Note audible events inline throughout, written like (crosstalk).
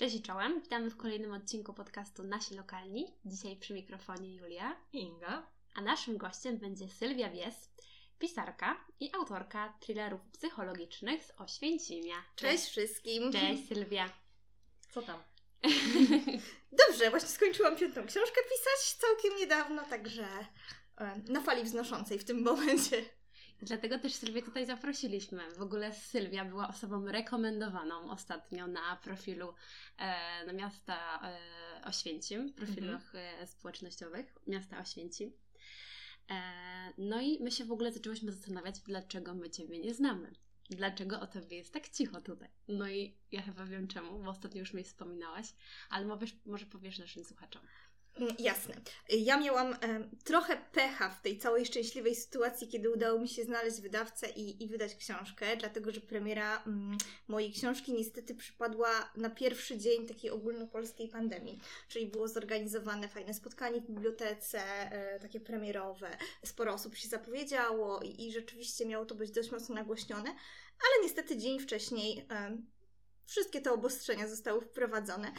Cześć i czołem, witamy w kolejnym odcinku podcastu Nasi Lokalni. Dzisiaj przy mikrofonie Julia i Inga. A naszym gościem będzie Sylwia Wies, pisarka i autorka thrillerów psychologicznych z Oświęcimia. Cześć, Cześć wszystkim. Cześć Sylwia. Co tam? (laughs) Dobrze, właśnie skończyłam piątą książkę pisać całkiem niedawno, także e, na fali wznoszącej w tym momencie. Dlatego też Sylwię tutaj zaprosiliśmy. W ogóle Sylwia była osobą rekomendowaną ostatnio na profilu e, na miasta e, Oświęcim, profilach mhm. e, społecznościowych miasta Oświęcim. E, no i my się w ogóle zaczęłyśmy zastanawiać, dlaczego my Ciebie nie znamy. Dlaczego o Tobie jest tak cicho tutaj? No i ja chyba wiem czemu, bo ostatnio już mi wspominałaś, ale możesz, może powiesz naszym słuchaczom. Mm, jasne. Ja miałam e, trochę pecha w tej całej szczęśliwej sytuacji, kiedy udało mi się znaleźć wydawcę i, i wydać książkę, dlatego że premiera mm, mojej książki niestety przypadła na pierwszy dzień takiej ogólnopolskiej pandemii. Czyli było zorganizowane fajne spotkanie w bibliotece, e, takie premierowe. Sporo osób się zapowiedziało i, i, rzeczywiście miało to być dość mocno nagłośnione, ale niestety dzień wcześniej e, wszystkie te obostrzenia zostały wprowadzone.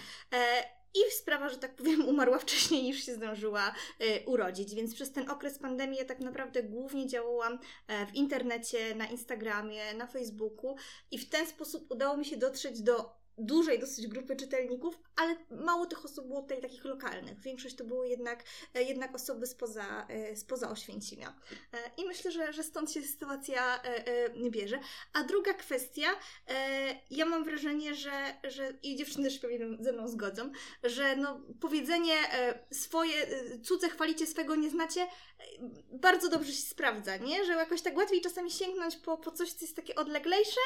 E, i sprawa, że tak powiem, umarła wcześniej niż się zdążyła y, urodzić. Więc przez ten okres pandemii ja tak naprawdę głównie działałam e, w internecie, na Instagramie, na Facebooku i w ten sposób udało mi się dotrzeć do dużej dosyć grupy czytelników, ale mało tych osób było tutaj takich lokalnych. Większość to były jednak, e, jednak osoby spoza, e, spoza Oświęcimia. E, I myślę, że, że stąd się sytuacja bierze. A druga kwestia, ja mam wrażenie, że, że i dziewczyny też pewnie ze mną zgodzą, że no, powiedzenie swoje, cudze chwalicie, swego nie znacie, bardzo dobrze się sprawdza, nie? Że jakoś tak łatwiej czasami sięgnąć po, po coś, co jest takie odleglejsze,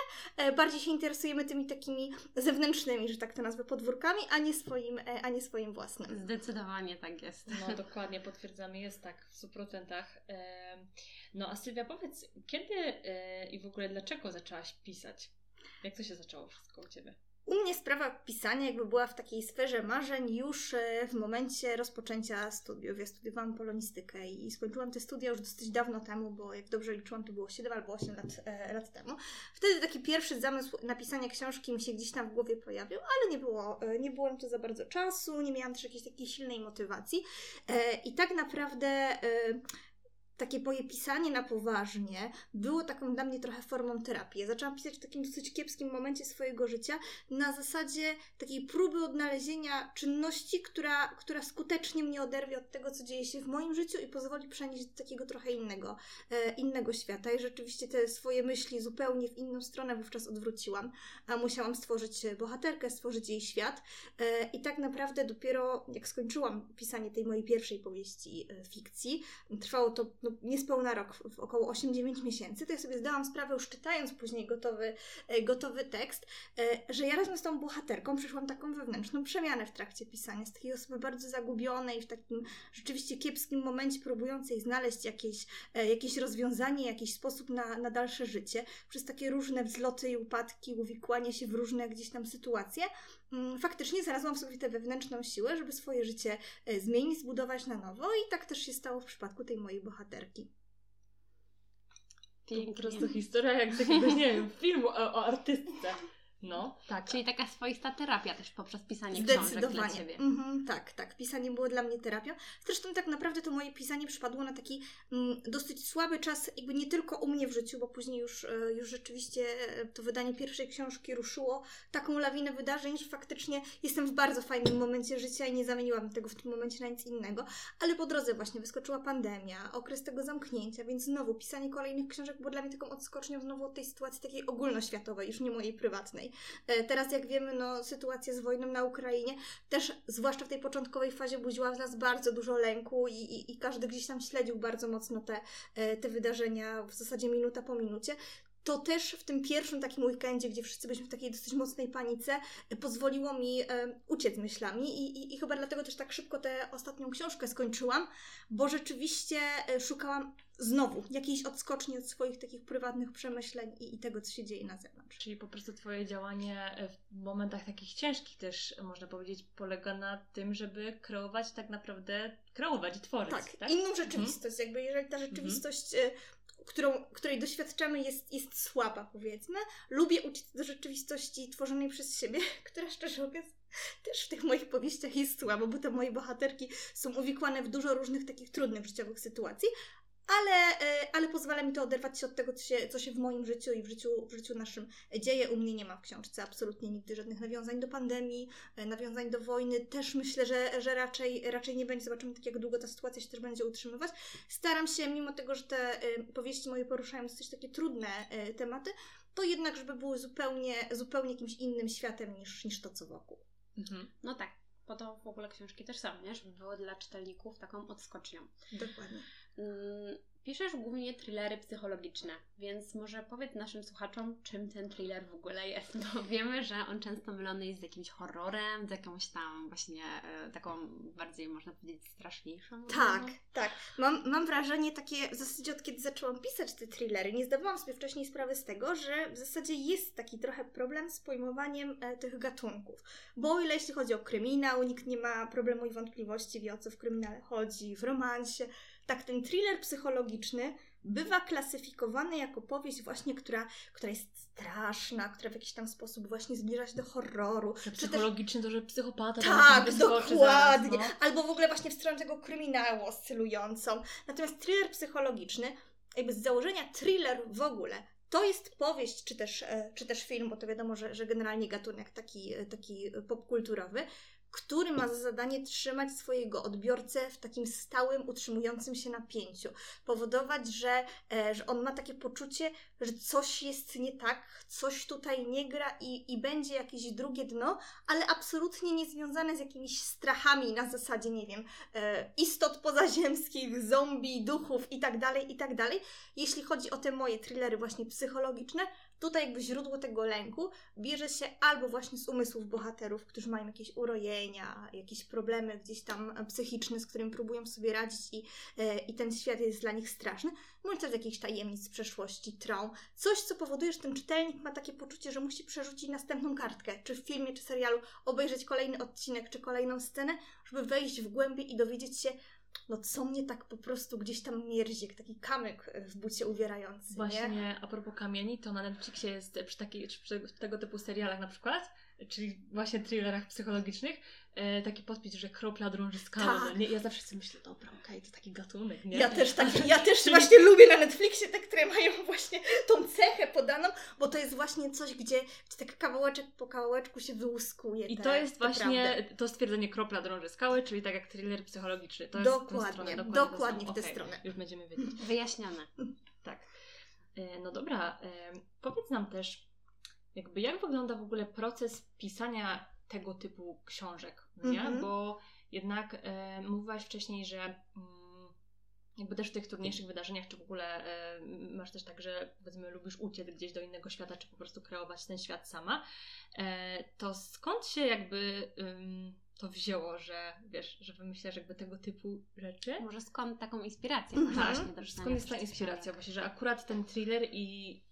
bardziej się interesujemy tymi takimi zewnętrznymi, że tak to nazwę, podwórkami, a nie swoim, e, a nie swoim własnym. Zdecydowanie tak jest. No dokładnie, potwierdzamy, jest tak w 100%. No a Sylwia, powiedz, kiedy e, i w ogóle dlaczego zaczęłaś pisać? Jak to się zaczęło wszystko u Ciebie? U mnie sprawa pisania jakby była w takiej sferze marzeń już e, w momencie rozpoczęcia studiów. Ja studiowałam polonistykę i skończyłam te studia już dosyć dawno temu, bo jak dobrze liczyłam, to było 7 albo 8 lat, e, lat temu. Wtedy taki pierwszy zamysł napisania książki mi się gdzieś tam w głowie pojawił, ale nie było, e, nie było to za bardzo czasu, nie miałam też jakiejś takiej silnej motywacji. E, I tak naprawdę e, takie moje pisanie na poważnie było taką dla mnie trochę formą terapii. Ja zaczęłam pisać w takim dosyć kiepskim momencie swojego życia na zasadzie takiej próby odnalezienia czynności, która, która skutecznie mnie oderwie od tego, co dzieje się w moim życiu i pozwoli przenieść do takiego trochę innego, e, innego świata. I rzeczywiście te swoje myśli zupełnie w inną stronę wówczas odwróciłam. A musiałam stworzyć bohaterkę, stworzyć jej świat. E, I tak naprawdę dopiero jak skończyłam pisanie tej mojej pierwszej powieści e, fikcji, trwało to no, niespełna rok, około 8-9 miesięcy, to ja sobie zdałam sprawę, już czytając później gotowy, e, gotowy tekst, e, że ja razem z tą bohaterką przeszłam taką wewnętrzną przemianę w trakcie pisania. Z takiej osoby bardzo zagubionej, w takim rzeczywiście kiepskim momencie, próbującej znaleźć jakieś, e, jakieś rozwiązanie, jakiś sposób na, na dalsze życie, przez takie różne wzloty i upadki, uwikłanie się w różne gdzieś tam sytuacje, faktycznie znalazłam w sobie tę wewnętrzną siłę, żeby swoje życie zmienić, zbudować na nowo i tak też się stało w przypadku tej mojej bohaterki. Pięknie. Po prostu historia jak z jakiegoś, nie wiem, filmu o, o artystce. No, tak. Czyli taka swoista terapia też poprzez pisanie książek dla Ciebie. Mhm, tak, tak. Pisanie było dla mnie terapią. Zresztą tak naprawdę to moje pisanie przypadło na taki mm, dosyć słaby czas, jakby nie tylko u mnie w życiu, bo później już, e, już rzeczywiście e, to wydanie pierwszej książki ruszyło taką lawinę wydarzeń, że faktycznie jestem w bardzo fajnym momencie życia i nie zamieniłam tego w tym momencie na nic innego. Ale po drodze właśnie wyskoczyła pandemia, okres tego zamknięcia, więc znowu pisanie kolejnych książek było dla mnie taką odskocznią znowu od tej sytuacji takiej ogólnoświatowej, już nie mojej prywatnej. E, teraz, jak wiemy, no, sytuacja z wojną na Ukrainie też, zwłaszcza w tej początkowej fazie, budziła w nas bardzo dużo lęku i, i, i każdy gdzieś tam śledził bardzo mocno te, e, te wydarzenia, w zasadzie minuta po minucie. To też w tym pierwszym takim weekendzie, gdzie wszyscy byliśmy w takiej dosyć mocnej panice, pozwoliło mi e, uciec myślami I, i, i, chyba dlatego też tak szybko tę ostatnią książkę skończyłam, bo rzeczywiście szukałam znowu jakiejś odskoczni od swoich takich prywatnych przemyśleń i, i, tego, co się dzieje na zewnątrz. Czyli po prostu Twoje działanie w momentach takich ciężkich też, można powiedzieć, polega na tym, żeby kreować tak naprawdę, kreować i tworzyć. Tak, tak? inną rzeczywistość. Mhm. Jakby jeżeli ta rzeczywistość mhm którą, której doświadczamy, jest, jest słaba, powiedzmy. Lubię uciec do rzeczywistości tworzonej przez siebie, (laughs) która szczerze mówiąc też w tych moich powieściach jest słabo, bo te moje bohaterki są uwikłane w dużo różnych takich trudnych życiowych sytuacji, ale, e, ale pozwala mi to oderwać się od tego, co się, co się w moim życiu i w życiu, w życiu naszym dzieje. U mnie nie ma w książce absolutnie nigdy żadnych nawiązań do pandemii, e, nawiązań do wojny. Też myślę, że, że raczej, raczej nie będzie. Zobaczymy tak, jak długo ta sytuacja się też będzie utrzymywać. Staram się, mimo tego, że te e, powieści moje poruszają dosyć takie trudne tematy, to jednak, żeby były zupełnie, zupełnie jakimś innym światem niż, niż to, co wokół. Mhm. No tak, po to w ogóle książki też są, nie? Żeby były dla czytelników taką odskocznią. Dokładnie. Mm, piszesz głównie thrillery psychologiczne, więc może powiedz naszym słuchaczom, czym ten thriller w ogóle jest, bo (laughs) wiemy, że on często mylony jest z jakimś horrorem, z jakąś tam właśnie e, taką bardziej, można powiedzieć, straszniejszą. Tak, no? tak. Mam, mam wrażenie takie, w zasadzie od kiedy zaczęłam pisać te thrillery, nie zdawałam sobie wcześniej sprawy z tego, że w zasadzie jest taki trochę problem z pojmowaniem e, tych gatunków. Bo o ile jeśli chodzi o kryminał, nikt nie ma problemu i wątpliwości, wie o co w kryminale chodzi, w romansie, tak ten thriller psychologiczny bywa klasyfikowany jako powieść właśnie, która, która jest straszna, która w jakiś tam sposób właśnie zbliża się do horroru. Psychologiczny też... to, że psychopata Tak, dokładnie. Zaraz, no. Albo w ogóle właśnie w stronę tego kryminału oscylującą. Natomiast thriller psychologiczny, jakby z założenia thriller w ogóle, to jest powieść, czy też, e, czy też film, bo to wiadomo, że, że generalnie gatunek taki, e, taki popkulturowy, który ma za zadanie trzymać swojego odbiorcę w takim stałym, utrzymującym się napięciu. Powodować, że, e, że on ma takie poczucie, że coś jest nie tak, coś tutaj nie gra i, i będzie jakieś drugie dno, ale absolutnie nie związane z jakimiś strachami na zasadzie, nie wiem, e, istot pozaziemskich, zombie, duchów itd., tak itd. Tak Jeśli chodzi o te moje thrillery właśnie psychologiczne, Tutaj jakby źródło tego lęku bierze się albo właśnie z umysłów bohaterów, którzy mają jakieś urojenia, jakieś problemy gdzieś tam psychiczne, z którymi próbują sobie radzić i, e, i ten świat jest dla nich straszny, bądź też z jakichś tajemnic z przeszłości, traum. Coś, co powoduje, że ten czytelnik ma takie poczucie, że musi przerzucić następną kartkę, czy w filmie, czy serialu, obejrzeć kolejny odcinek, czy kolejną scenę, żeby wejść w głębię i dowiedzieć się, no co mnie tak po prostu gdzieś tam mierzi, taki kamyk w bucie uwierający. Właśnie, nie? a propos kamieni, to na Netflixie jest przy, taki, przy tego typu serialach na przykład, czyli właśnie thrillerach psychologicznych, e, taki podpis, że kropla drąży skałę. Tak. Nie? Ja zawsze sobie myślę, dobra, okej, okay, to taki gatunek, nie? Ja też tak, ja też właśnie lubię na Netflixie te, które mają właśnie tą cechę podaną, bo to jest właśnie coś, gdzie, gdzie tak kawałeczek po kawałeczku się wyłuskuje. I te, to jest właśnie to stwierdzenie kropla drąży skałę, czyli tak jak thriller psychologiczny. To dokładnie, jest stronę, dokładnie, dokładnie w tę okay, stronę. Już będziemy wiedzieć. Wyjaśnione. tak. E, no dobra, e, powiedz nam też, jakby jak wygląda w ogóle proces pisania tego typu książek, no nie? Mm -hmm. Bo jednak e, mówiłaś wcześniej, że mm, jakby też w tych trudniejszych wydarzeniach, czy w ogóle e, masz też tak, że powiedzmy lubisz uciec gdzieś do innego świata, czy po prostu kreować ten świat sama, e, to skąd się jakby to wzięło, że wiesz, że wymyślasz jakby tego typu rzeczy? Może skąd taką inspirację? Mm -hmm. Skąd jest ta inspiracja właśnie, że akurat ten thriller i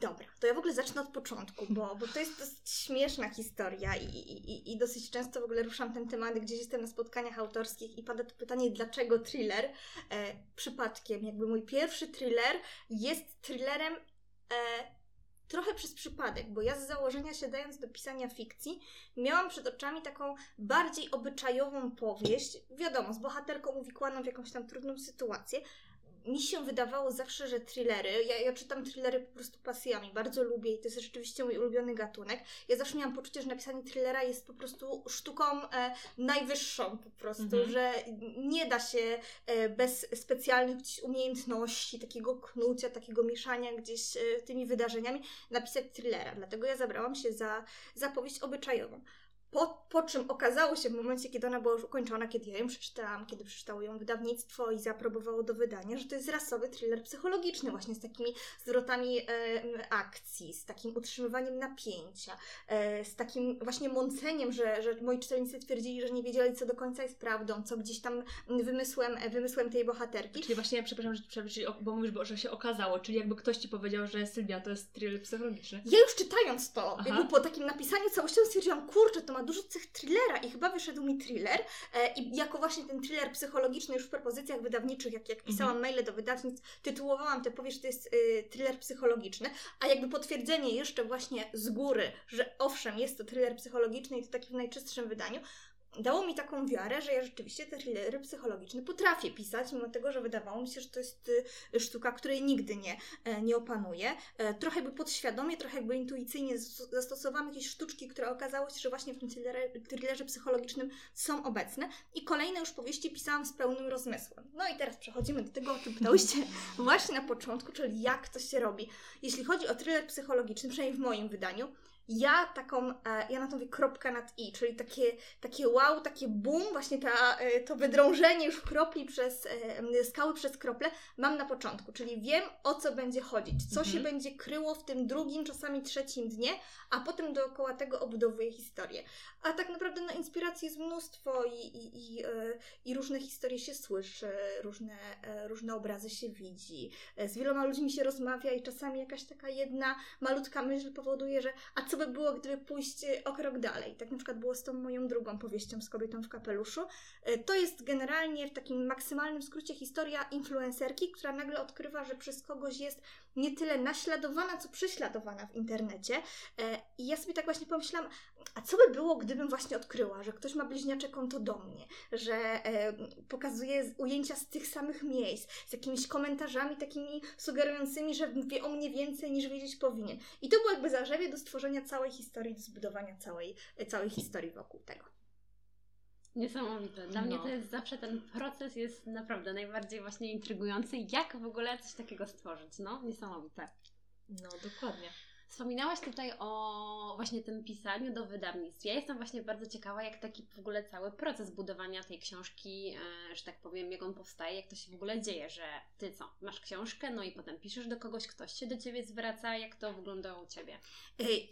Dobra, to ja w ogóle zacznę od początku, bo, bo to jest dosyć śmieszna historia i, i, i dosyć często w ogóle ruszam ten temat, gdzieś jestem na spotkaniach autorskich i pada to pytanie, dlaczego thriller? E, przypadkiem, jakby mój pierwszy thriller jest thrillerem e, trochę przez przypadek, bo ja z założenia siadając do pisania fikcji, miałam przed oczami taką bardziej obyczajową powieść, wiadomo, z bohaterką uwikłaną w jakąś tam trudną sytuację, mi się wydawało zawsze, że thrillery, ja, ja czytam thrillery po prostu pasjami, bardzo lubię i to jest rzeczywiście mój ulubiony gatunek. Ja zawsze miałam poczucie, że napisanie thrillera jest po prostu sztuką e, najwyższą po prostu, mhm. że nie da się e, bez specjalnych umiejętności, takiego knucia, takiego mieszania gdzieś e, tymi wydarzeniami napisać thrillera. Dlatego ja zabrałam się za, za powieść obyczajową. Po, po czym okazało się w momencie, kiedy ona była już ukończona, kiedy ja ją przeczytałam, kiedy przeczytało ją wydawnictwo i zaaprobowało do wydania, że to jest rasowy thriller psychologiczny, właśnie z takimi zwrotami e, akcji, z takim utrzymywaniem napięcia, e, z takim właśnie mąceniem, że, że moi czytelnicy twierdzili, że nie wiedzieli, co do końca jest prawdą, co gdzieś tam wymysłem, e, wymysłem tej bohaterki. Czyli właśnie, przepraszam, że, bo mówisz, że się okazało, czyli jakby ktoś Ci powiedział, że Sylwia to jest thriller psychologiczny. Ja już czytając to, jakby po takim napisaniu całościowym stwierdziłam, kurczę, to ma dużo cech thrillera i chyba wyszedł mi thriller e, i jako właśnie ten thriller psychologiczny już w propozycjach wydawniczych, jak, jak pisałam mhm. maile do wydawnictw, tytułowałam tę powieść, to jest y, thriller psychologiczny, a jakby potwierdzenie jeszcze właśnie z góry, że owszem, jest to thriller psychologiczny i to taki w najczystszym wydaniu, dało mi taką wiarę, że ja rzeczywiście te thrillery psychologiczne potrafię pisać, mimo tego, że wydawało mi się, że to jest y, sztuka, której nigdy nie, e, nie opanuję. E, trochę jakby podświadomie, trochę jakby intuicyjnie zastosowałam jakieś sztuczki, które okazało się, że właśnie w tym thrillerze psychologicznym są obecne. I kolejne już powieści pisałam z pełnym rozmysłem. No i teraz przechodzimy do tego, o czym pytałyście (laughs) właśnie na początku, czyli jak to się robi. Jeśli chodzi o thriller psychologiczny, przynajmniej w moim wydaniu, ja taką, e, ja na to mówię kropka nad i, czyli takie, takie wow, takie boom, właśnie ta, e, to wydrążenie już kropli przez, e, skały przez krople mam na początku, czyli wiem o co będzie chodzić, co mhm. się będzie kryło w tym drugim, czasami trzecim dnie, a potem dookoła tego obudowuję historię. A tak naprawdę no, inspiracji jest mnóstwo i, i, i, i różne historie się słyszy, różne, różne obrazy się widzi, z wieloma ludźmi się rozmawia i czasami jakaś taka jedna malutka myśl powoduje, że a co co by było, gdyby pójść e, o krok dalej. Tak na przykład było z tą moją drugą powieścią z kobietą w kapeluszu. E, to jest generalnie w takim maksymalnym skrócie historia influencerki, która nagle odkrywa, że przez kogoś jest nie tyle naśladowana, co prześladowana w internecie. E, I ja sobie tak właśnie pomyślałam, a co by było, gdybym właśnie odkryła, że ktoś ma bliźniacze konto do mnie, że pokazuje ujęcia z tych samych miejsc, z jakimiś komentarzami takimi sugerującymi, że wie o mnie więcej niż wiedzieć powinien. I to było jakby zarzewie do stworzenia całej historii, do zbudowania całej, całej historii wokół tego. Niesamowite. Dla no. mnie to jest zawsze ten proces jest naprawdę najbardziej właśnie intrygujący. Jak w ogóle coś takiego stworzyć? No, niesamowite. No, dokładnie. Wspominałaś tutaj o właśnie tym pisaniu do wydawnictw. Ja jestem właśnie bardzo ciekawa, jak taki w ogóle cały proces budowania tej książki, e, że tak powiem, jak on powstaje, jak to się w ogóle dzieje, że ty co, masz książkę, no i potem piszesz do kogoś, ktoś się do ciebie zwraca, jak to wygląda u ciebie?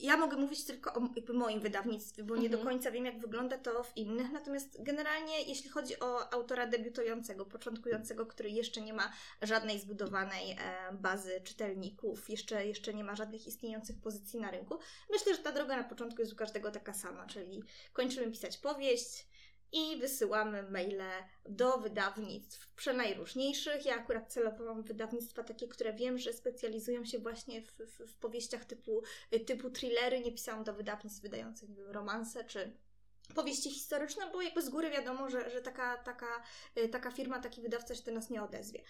Ja mogę mówić tylko o moim wydawnictwie, bo nie do mhm. końca wiem, jak wygląda to w innych. Natomiast generalnie, jeśli chodzi o autora debiutującego, początkującego, który jeszcze nie ma żadnej zbudowanej e, bazy czytelników, jeszcze, jeszcze nie ma żadnych istniejących pozycji na rynku. Myślę, że ta droga na początku jest u każdego taka sama, czyli kończymy pisać powieść i wysyłamy maile do wydawnictw przenajróżniejszych. Ja akurat celowałam wydawnictwa takie, które wiem, że specjalizują się właśnie w, w, w powieściach typu, typu thrillery. Nie pisałam do wydawnictw wydających nie wiem, romanse czy powieści historyczne, bo jakby z góry wiadomo, że, że taka, taka, taka firma, taki wydawca się do nas nie odezwie.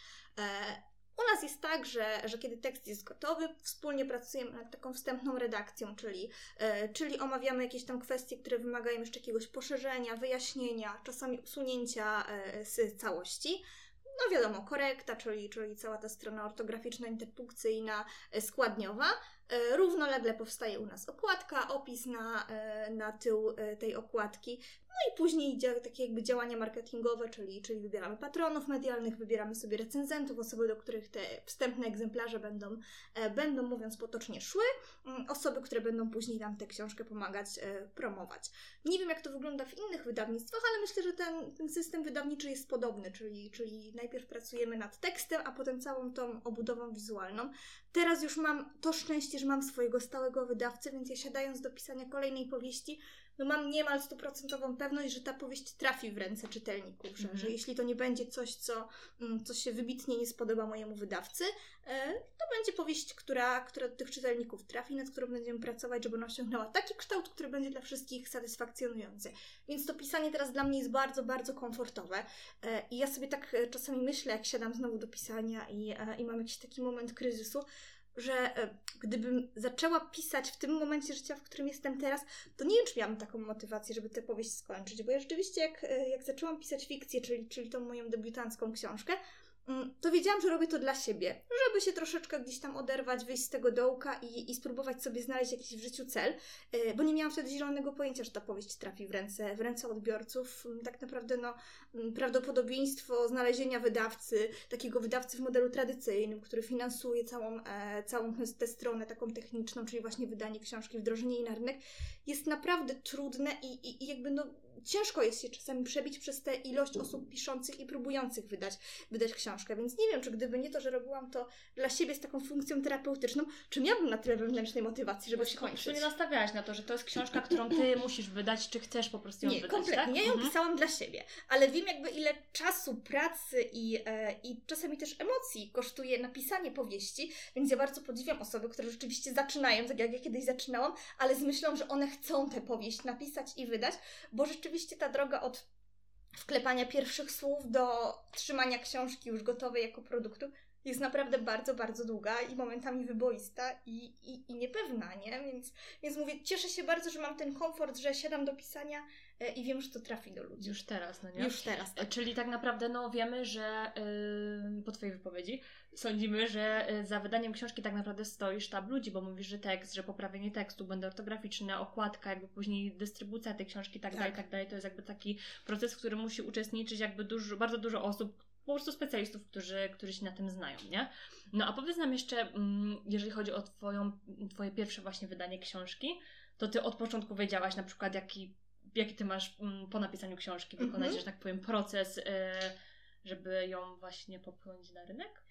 U nas jest tak, że, że kiedy tekst jest gotowy, wspólnie pracujemy nad taką wstępną redakcją, czyli, e, czyli omawiamy jakieś tam kwestie, które wymagają jeszcze jakiegoś poszerzenia, wyjaśnienia, czasami usunięcia e, z całości. No wiadomo, korekta, czyli, czyli cała ta strona ortograficzna, interpunkcyjna, e, składniowa. Równolegle powstaje u nas okładka, opis na, na tył tej okładki. No i później idzie takie jakby działania marketingowe, czyli, czyli wybieramy patronów medialnych, wybieramy sobie recenzentów, osoby, do których te wstępne egzemplarze będą, e, będą mówiąc potocznie, szły, mm, osoby, które będą później nam tę książkę pomagać e, promować. Nie wiem, jak to wygląda w innych wydawnictwach, ale myślę, że ten, ten system wydawniczy jest podobny, czyli, czyli najpierw pracujemy nad tekstem, a potem całą tą obudową wizualną. Teraz już mam to szczęście, że mam swojego stałego wydawcę, więc ja siadając do pisania kolejnej powieści, no mam niemal stuprocentową pewność, że ta powieść trafi w ręce czytelników, że, mm. że jeśli to nie będzie coś, co, mm, co się wybitnie nie spodoba mojemu wydawcy, e, to będzie powieść, która, która do tych czytelników trafi, nad którą będziemy pracować, żeby ona osiągnęła taki kształt, który będzie dla wszystkich satysfakcjonujący. Więc to pisanie teraz dla mnie jest bardzo, bardzo komfortowe e, i ja sobie tak e, czasami myślę, jak siadam znowu do pisania i, i mam jakiś taki moment kryzysu, że e, gdybym zaczęła pisać w tym momencie życia, w którym jestem teraz, to nie wiem, czy miałam taką motywację, żeby tę powieść skończyć, bo ja rzeczywiście jak, e, jak zaczęłam pisać fikcję, czyli, czyli tą moją debiutancką książkę, to wiedziałam, że robię to dla siebie, żeby się troszeczkę gdzieś tam oderwać, wyjść z tego dołka i, i spróbować sobie znaleźć jakiś w życiu cel, e, bo nie miałam wtedy zielonego pojęcia, że ta powieść trafi w ręce, w ręce odbiorców. Mm, tak naprawdę no, mm, prawdopodobieństwo znalezienia wydawcy, takiego wydawcy w modelu tradycyjnym, który finansuje całą, e, całą tę stronę taką techniczną, czyli właśnie wydanie książki, wdrożenie jej na rynek, jest naprawdę trudne i, i, i jakby no ciężko jest się czasami przebić przez tę ilość osób piszących i próbujących wydać, wydać książkę, więc nie wiem, czy gdyby nie to, że robiłam to dla siebie z taką funkcją terapeutyczną, czy miałabym na tyle wewnętrznej motywacji, żeby skończyć. Czy nie nastawiałaś na to, że to jest książka, którą ty (clears throat) musisz wydać, czy chcesz po prostu ją nie, wydać, kompletnie. tak? Ja ją Mhm. pisałam dla siebie, ale wiem jakby ile czasu, pracy i, e, i czasami też emocji kosztuje napisanie powieści, więc ja bardzo podziwiam osoby, które rzeczywiście zaczynają, tak jak ja kiedyś zaczynałam, ale z myślą, że one chcą tę powieść napisać i wydać, bo rzeczywiście ta droga od wklepania pierwszych słów do trzymania książki już gotowej jako produktu jest naprawdę bardzo, bardzo długa i momentami wyboista i, i, i niepewna, nie? Więc, więc mówię, cieszę się bardzo, że mam ten komfort, że siadam do pisania e, i wiem, że to trafi do ludzi. Już teraz, no nie? Już teraz, tak. Czyli tak naprawdę no, wiemy, że yy, po Twojej wypowiedzi sądzimy, że yy, za wydaniem książki tak naprawdę stoi sztab ludzi, bo mówisz, że tekst, że poprawienie tekstu, błędy ortograficzne, okładka, jakby później dystrybucja tej książki tak, Tak. dalej, tak dalej. To jest jakby taki proces, w którym musi uczestniczyć jakby dużo, bardzo dużo osób, po prostu specjalistów, którzy, którzy się na tym znają, nie? No a powiedz nam jeszcze, mm, jeżeli chodzi o twoją, Twoje pierwsze właśnie wydanie książki, to Ty od początku wiedziałaś na przykład, jaki, jaki Ty masz mm, po napisaniu książki wykonać, Mhm. że tak powiem, proces, e, żeby ją właśnie popchnąć na rynek?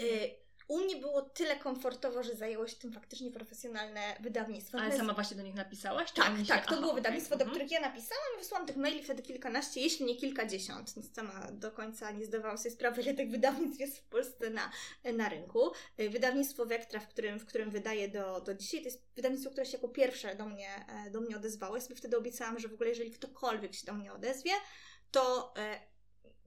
Y, u mnie było tyle komfortowo, że zajęło się tym faktycznie profesjonalne wydawnictwo. Ale sama właśnie do nich napisałaś? Tak, się... tak, to Aha, było okej, wydawnictwo, do mhm. których ja napisałam i wysłałam tych maili wtedy kilkanaście, jeśli nie kilkadziesiąt. Więc sama do końca nie zdawałam sobie sprawy, ile tych wydawnictw jest w Polsce na, na rynku. Y, Wydawnictwo Wektra, w którym, w którym wydaję do, do dzisiaj, to jest wydawnictwo, które się jako pierwsze do mnie, e, do mnie odezwało. Ja sobie wtedy obiecałam, że w ogóle jeżeli ktokolwiek się do mnie odezwie, to e,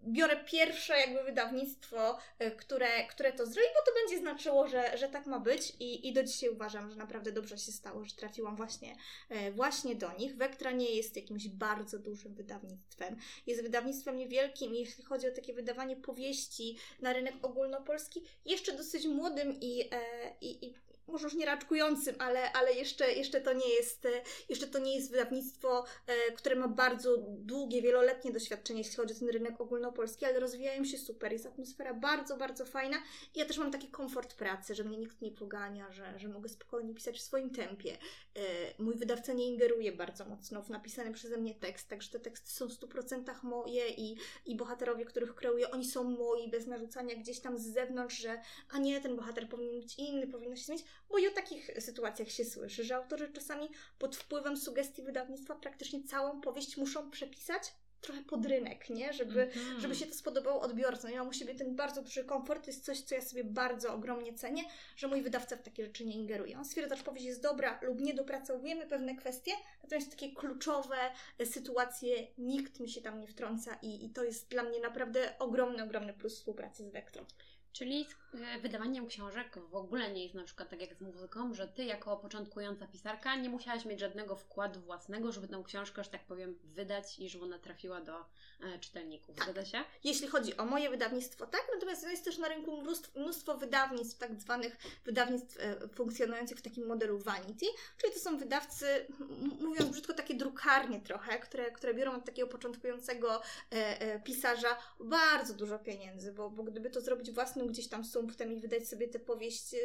biorę pierwsze jakby wydawnictwo, e, które, które to zrobi, bo to będzie znaczyło, że, że tak ma być i, i do dzisiaj uważam, że naprawdę dobrze się stało, że trafiłam właśnie, e, właśnie do nich. Wektra nie jest jakimś bardzo dużym wydawnictwem. Jest wydawnictwem niewielkim i jeśli chodzi o takie wydawanie powieści na rynek ogólnopolski, jeszcze dosyć młodym i, e, i, i może już nie raczkującym, ale, ale jeszcze, jeszcze, to nie jest, e, jeszcze to nie jest wydawnictwo, e, które ma bardzo długie, wieloletnie doświadczenie, jeśli chodzi o ten rynek ogólnopolski, ale rozwijają się super. Jest atmosfera bardzo, bardzo fajna i ja też mam taki komfort pracy, że mnie nikt nie pogania, że, że mogę spokojnie pisać w swoim tempie. E, Mój wydawca nie ingeruje bardzo mocno w napisany przeze mnie tekst, także te teksty są w 100% moje i, i bohaterowie, których kreuję, oni są moi, bez narzucania gdzieś tam z zewnątrz, że a nie, ten bohater powinien być inny, powinno się zmienić, bo i o takich sytuacjach się słyszy, że autorzy czasami pod wpływem sugestii wydawnictwa praktycznie całą powieść muszą przepisać trochę pod rynek, nie? Żeby, Mhm. żeby się to spodobało odbiorcom. Ja mam u siebie ten bardzo duży komfort, to jest coś, co ja sobie bardzo ogromnie cenię, że mój wydawca w takie rzeczy nie ingeruje. On stwierdza, że powieść jest dobra lub nie, dopracowujemy pewne kwestie, natomiast takie kluczowe sytuacje nikt mi się tam nie wtrąca i, i to jest dla mnie naprawdę ogromny, ogromny plus współpracy z Vectro. Czyli z e, wydawaniem książek w ogóle nie jest na przykład tak jak z muzyką, że ty jako początkująca pisarka nie musiałaś mieć żadnego wkładu własnego, żeby tą książkę, że tak powiem, wydać i żeby ona trafiła do e, czytelników. Tak. Zgadza się? Jeśli chodzi o moje wydawnictwo, tak, natomiast jest też na rynku mnóstwo, mnóstwo wydawnictw, tak zwanych wydawnictw e, funkcjonujących w takim modelu vanity, czyli to są wydawcy, mówiąc brzydko, takie drukarnie trochę, które, które biorą od takiego początkującego e, pisarza bardzo dużo pieniędzy, bo, bo gdyby to zrobić własnym gdzieś tam sumptem i wydać sobie tę powieść e,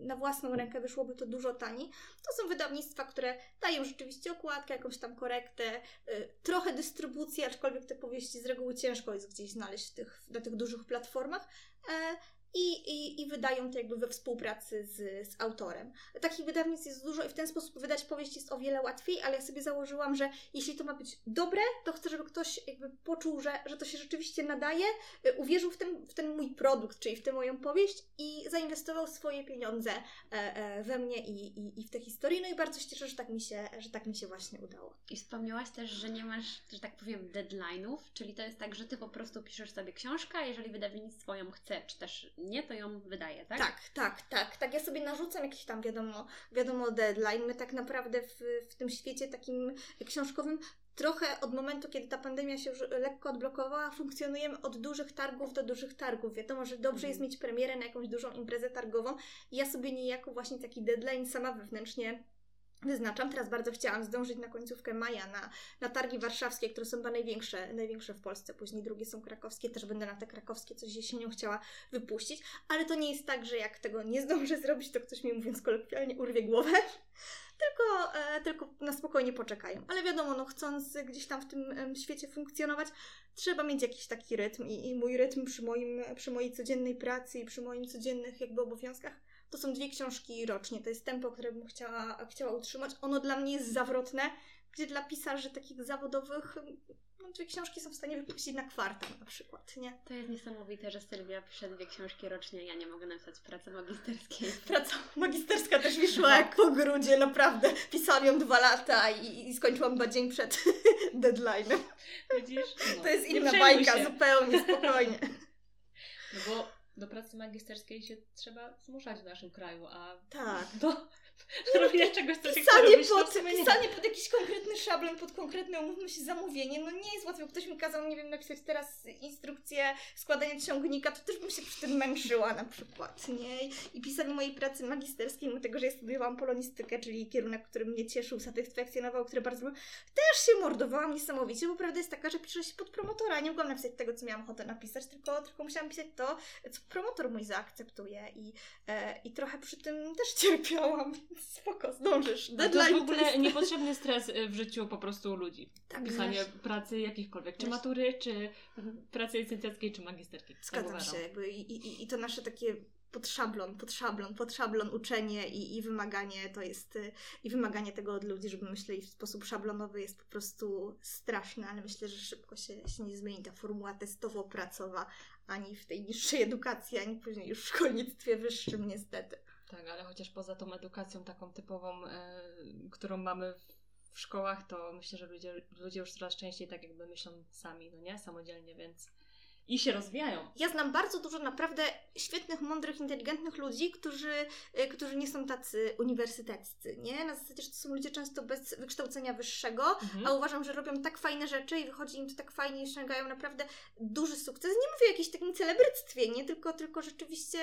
na własną rękę, wyszłoby to dużo taniej. To są wydawnictwa, które dają rzeczywiście okładkę, jakąś tam korektę, y, trochę dystrybucji, aczkolwiek te powieści z reguły ciężko jest gdzieś znaleźć tych, na tych dużych platformach. I, i, I wydają to jakby we współpracy z, z autorem. Takich wydawnictw jest dużo i w ten sposób wydać powieść jest o wiele łatwiej, ale ja sobie założyłam, że jeśli to ma być dobre, to chcę, żeby ktoś jakby poczuł, że, że to się rzeczywiście nadaje, y, uwierzył w ten, w ten mój produkt, czyli w tę moją powieść i zainwestował swoje pieniądze e, e, we mnie i, i, i w tę historię. No i bardzo się cieszę, że tak mi się, że tak mi się właśnie udało. I wspomniałaś też, że nie masz, że tak powiem, deadline'ów, czyli to jest tak, że ty po prostu piszesz sobie książkę, jeżeli wydawnictwo ją chce, czy też nie, to ją wydaje, tak? Tak, tak, tak. Tak, ja sobie narzucam jakiś tam, wiadomo, wiadomo deadline. My tak naprawdę w, w tym świecie takim książkowym trochę od momentu, kiedy ta pandemia się już lekko odblokowała, funkcjonujemy od dużych targów do dużych targów. Wiadomo, że dobrze Mhm. jest mieć premierę na jakąś dużą imprezę targową i ja sobie niejako właśnie taki deadline sama wewnętrznie wyznaczam. Teraz bardzo chciałam zdążyć na końcówkę maja na, na targi warszawskie, które są chyba największe, największe w Polsce, później drugie są krakowskie, też będę na te krakowskie coś jesienią chciała wypuścić, ale to nie jest tak, że jak tego nie zdążę zrobić, to ktoś mi mówiąc kolokwialnie urwie głowę, (laughs) tylko, e, tylko na spokojnie poczekają. Ale wiadomo, no chcąc gdzieś tam w tym świecie funkcjonować, trzeba mieć jakiś taki rytm. I, i mój rytm przy, moim, przy mojej codziennej pracy i przy moich codziennych jakby obowiązkach to są dwie książki rocznie. To jest tempo, które bym chciała, chciała utrzymać. Ono dla mnie jest zawrotne, gdzie dla pisarzy takich zawodowych no, dwie książki są w stanie wypuścić na kwartał na przykład, nie? To jest niesamowite, że Sylwia pisze dwie książki rocznie. Ja nie mogę napisać pracy magisterskiej. (laughs) Praca magisterska też mi szła jak po grudzie, naprawdę. Pisałam ją dwa lata i, i skończyłam chyba dzień przed (laughs) deadline'em. Widzisz? No, To jest inna bajka, się. zupełnie spokojnie. (laughs) No bo do pracy magisterskiej się trzeba zmuszać w naszym kraju, a Tak. do robienia czegoś, co Pisanie robić, no pod, nie. pisanie pod jakiś konkretny szablon, pod konkretne, umówmy się, zamówienie, no nie jest łatwo. Ktoś mi kazał, nie wiem, napisać teraz instrukcję składania ciągnika, to też bym się przy tym męczyła na przykład, nie? I pisanie mojej pracy magisterskiej, mimo tego, że ja studiowałam polonistykę, czyli kierunek, który mnie cieszył, satysfakcjonował, który bardzo też się mordowałam niesamowicie, bo prawda jest taka, że piszę się pod promotora. Nie mogłam napisać tego, co miałam ochotę napisać, tylko, tylko musiałam pisać to, co promotor mój zaakceptuje i, e, i trochę przy tym też (laughs) cierpiałam, spoko, zdążysz. A to jest Deadline w ogóle niepotrzebny stres y, w życiu po prostu ludzi. Tak, Pisanie wiesz. pracy jakichkolwiek, czy matury, czy pracy licencjackiej, czy magisterskiej. Tak Zgadzam się, jakby i, i, i to nasze takie pod szablon, pod szablon, pod szablon uczenie i, i wymaganie to jest, y, i wymaganie tego od ludzi, żeby myśleli w sposób szablonowy jest po prostu straszne, ale myślę, że szybko się, się nie zmieni ta formuła testowo-pracowa ani w tej niższej edukacji, ani później już w szkolnictwie wyższym niestety. Tak, ale chociaż poza tą edukacją taką typową, e, którą mamy w szkołach, to myślę, że ludzie, ludzie już coraz częściej tak jakby myślą sami, no nie? Samodzielnie, więc i się rozwijają. Ja znam bardzo dużo naprawdę świetnych, mądrych, inteligentnych ludzi, którzy, y, którzy nie są tacy uniwersyteccy, nie? Na zasadzie, że to są ludzie często bez wykształcenia wyższego, Mhm. a uważam, że robią tak fajne rzeczy i wychodzi im to tak fajnie i osiągają naprawdę duży sukces. Nie mówię o jakimś takim celebryctwie, nie? Tylko, tylko rzeczywiście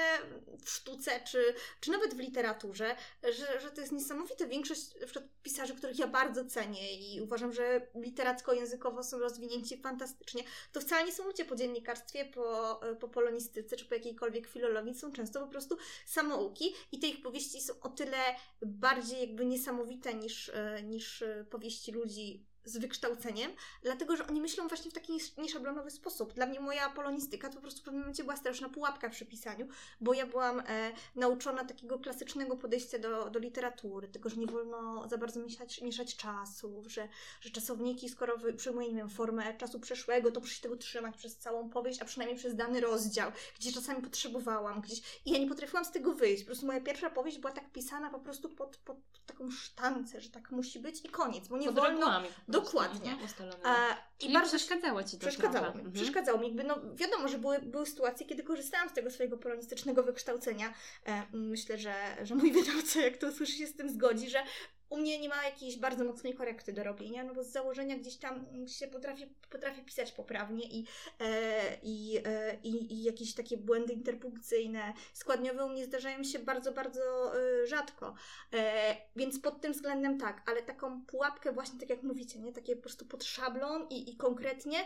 w sztuce, czy, czy nawet w literaturze, że, że to jest niesamowite. Większość na przykład pisarzy, których ja bardzo cenię i uważam, że literacko-językowo są rozwinięci fantastycznie, to wcale nie są ludzie po dziennikarstwie, po, po polonistyce, czy po jakiejkolwiek filologii, są często po prostu samouki i te ich powieści są o tyle bardziej jakby niesamowite niż, e, niż e, powieści ludzi z wykształceniem, dlatego że oni myślą właśnie w taki niesz- nieszablonowy sposób. Dla mnie moja polonistyka to po prostu w pewnym momencie była straszna pułapka przy pisaniu, bo ja byłam e, nauczona takiego klasycznego podejścia do, do literatury, tego, że nie wolno za bardzo mieszać, mieszać czasów, że, że czasowniki, skoro wy- przyjmuję, nie wiem, formę czasu przeszłego, to muszę się tego trzymać przez całą powieść, a przynajmniej przez dany rozdział, gdzie czasami potrzebowałam gdzieś. I ja nie potrafiłam z tego wyjść. Po prostu moja pierwsza powieść była tak pisana po prostu pod, pod, pod taką sztancę, że tak musi być i koniec, bo nie Pod wolno... regułami. Dokładnie. E, I bardzo przeszkadzało Ci to Przeszkadzało trochę. mi. Mhm. Przeszkadzało mi. Jakby, no, wiadomo, że były, były sytuacje, kiedy korzystałam z tego swojego polonistycznego wykształcenia. E, myślę, że, że mój (laughs) wydawca, jak to usłyszy, się z tym zgodzi, że u mnie nie ma jakiejś bardzo mocnej korekty do robienia, no bo z założenia gdzieś tam się potrafię, potrafię pisać poprawnie i, e, i, e, i, i jakieś takie błędy interpunkcyjne, składniowe u mnie zdarzają się bardzo, bardzo e, rzadko. Więc pod tym względem tak, ale taką pułapkę właśnie, tak jak mówicie, nie? Takie po prostu pod szablon i, i konkretnie,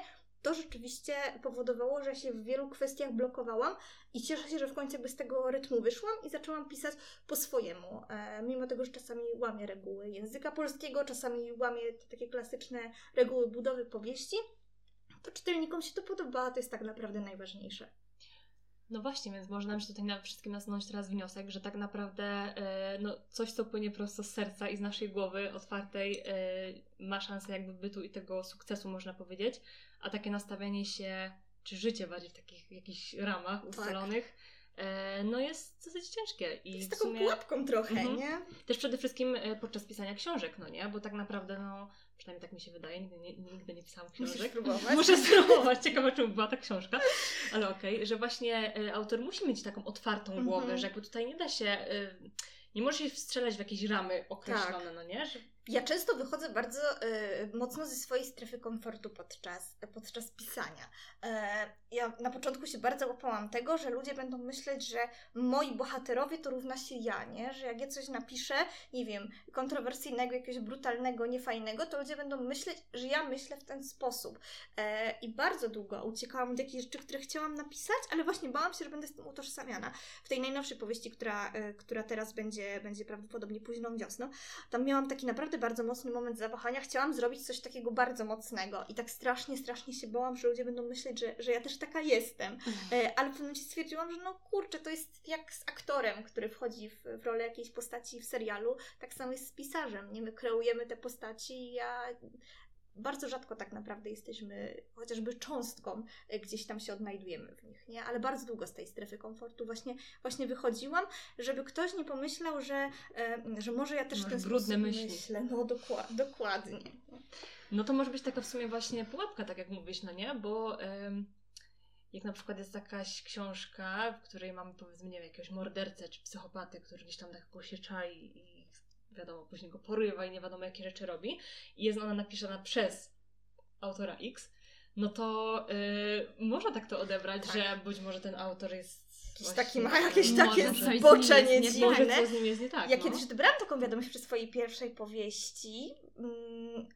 to rzeczywiście powodowało, że się w wielu kwestiach blokowałam i cieszę się, że w końcu jakby z tego rytmu wyszłam i zaczęłam pisać po swojemu. E, mimo tego, że czasami łamię reguły języka polskiego, czasami łamię te takie klasyczne reguły budowy powieści, to czytelnikom się to podoba, to jest tak naprawdę najważniejsze. No właśnie, więc można nam się tutaj na wszystkim nasunąć teraz wniosek, że tak naprawdę e, no, coś, co płynie prosto z serca i z naszej głowy otwartej, e, ma szansę jakby bytu i tego sukcesu, można powiedzieć, a takie nastawienie się, czy życie bardziej w takich jakichś ramach ustalonych, e, no jest dosyć ciężkie. I jest taką sumie pułapką trochę, Mhm. nie? też przede wszystkim e, podczas pisania książek, no nie? Bo tak naprawdę, no, przynajmniej tak mi się wydaje, nigdy nie, nigdy nie pisałam Musisz książek. próbować. (laughs) Muszę spróbować, ciekawe czym była ta książka, ale okej, że właśnie e, autor musi mieć taką otwartą Mhm. głowę, że jakby tutaj nie da się, e, nie może się wstrzelać w jakieś ramy określone, no nie? Że Ja często wychodzę bardzo y, mocno ze swojej strefy komfortu podczas, podczas pisania. E, ja na początku się bardzo łapałam tego, że ludzie będą myśleć, że moi bohaterowie to równa się ja, nie? Że jak ja coś napiszę, nie wiem, kontrowersyjnego, jakiegoś brutalnego, niefajnego, to ludzie będą myśleć, że ja myślę w ten sposób. E, I bardzo długo uciekałam od jakichś rzeczy, które chciałam napisać, ale właśnie bałam się, że będę z tym utożsamiana. W tej najnowszej powieści, która, y, która teraz będzie, będzie prawdopodobnie późną wiosną, tam miałam taki naprawdę bardzo mocny moment zawahania. Chciałam zrobić coś takiego bardzo mocnego i tak strasznie, strasznie się bałam, że ludzie będą myśleć, że, że ja też taka jestem. Mhm. E, ale w pewnym momencie stwierdziłam, że no kurczę, to jest jak z aktorem, który wchodzi w, w rolę jakiejś postaci w serialu, tak samo jest z pisarzem. Nie? My kreujemy te postaci i ja bardzo rzadko tak naprawdę jesteśmy chociażby cząstką, e, gdzieś tam się odnajdujemy w nich, nie? Ale bardzo długo z tej strefy komfortu właśnie, właśnie wychodziłam, żeby ktoś nie pomyślał, że, e, że może ja też Masz w ten brudne myśli. myślę. No dokła- dokładnie. No to może być taka w sumie właśnie pułapka, tak jak mówisz, no nie? Bo em, jak na przykład jest jakaś książka, w której mamy powiedzmy, nie wiem, jakiegoś mordercę czy psychopatę, który gdzieś tam tak się czai i wiadomo, później go porywa i nie wiadomo jakie rzeczy robi i jest ona napisana przez autora X, no to y, można tak to odebrać, Tak. że być może ten autor jest Jakiś taki ma jakieś takie zboczenie nie- Może dziwne. coś z nim jest nie tak, Ja no. kiedyś odebrałam taką wiadomość przy swojej pierwszej powieści. Mm,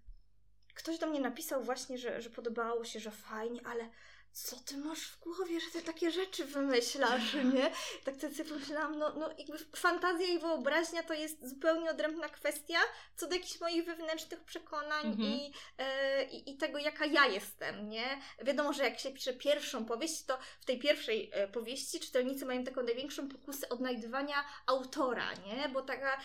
Ktoś do mnie napisał właśnie, że, że podobało się, że fajnie, ale co ty masz w głowie, że ty takie rzeczy wymyślasz, (laughs) nie? Tak to sobie pomyślałam, no, no jakby fantazja i wyobraźnia to jest zupełnie odrębna kwestia co do jakichś moich wewnętrznych przekonań Mhm. i, e, i, i tego, jaka ja jestem, nie? Wiadomo, że jak się pisze pierwszą powieść, to w tej pierwszej e, powieści czytelnicy mają taką największą pokusę odnajdywania autora, nie? Bo taka...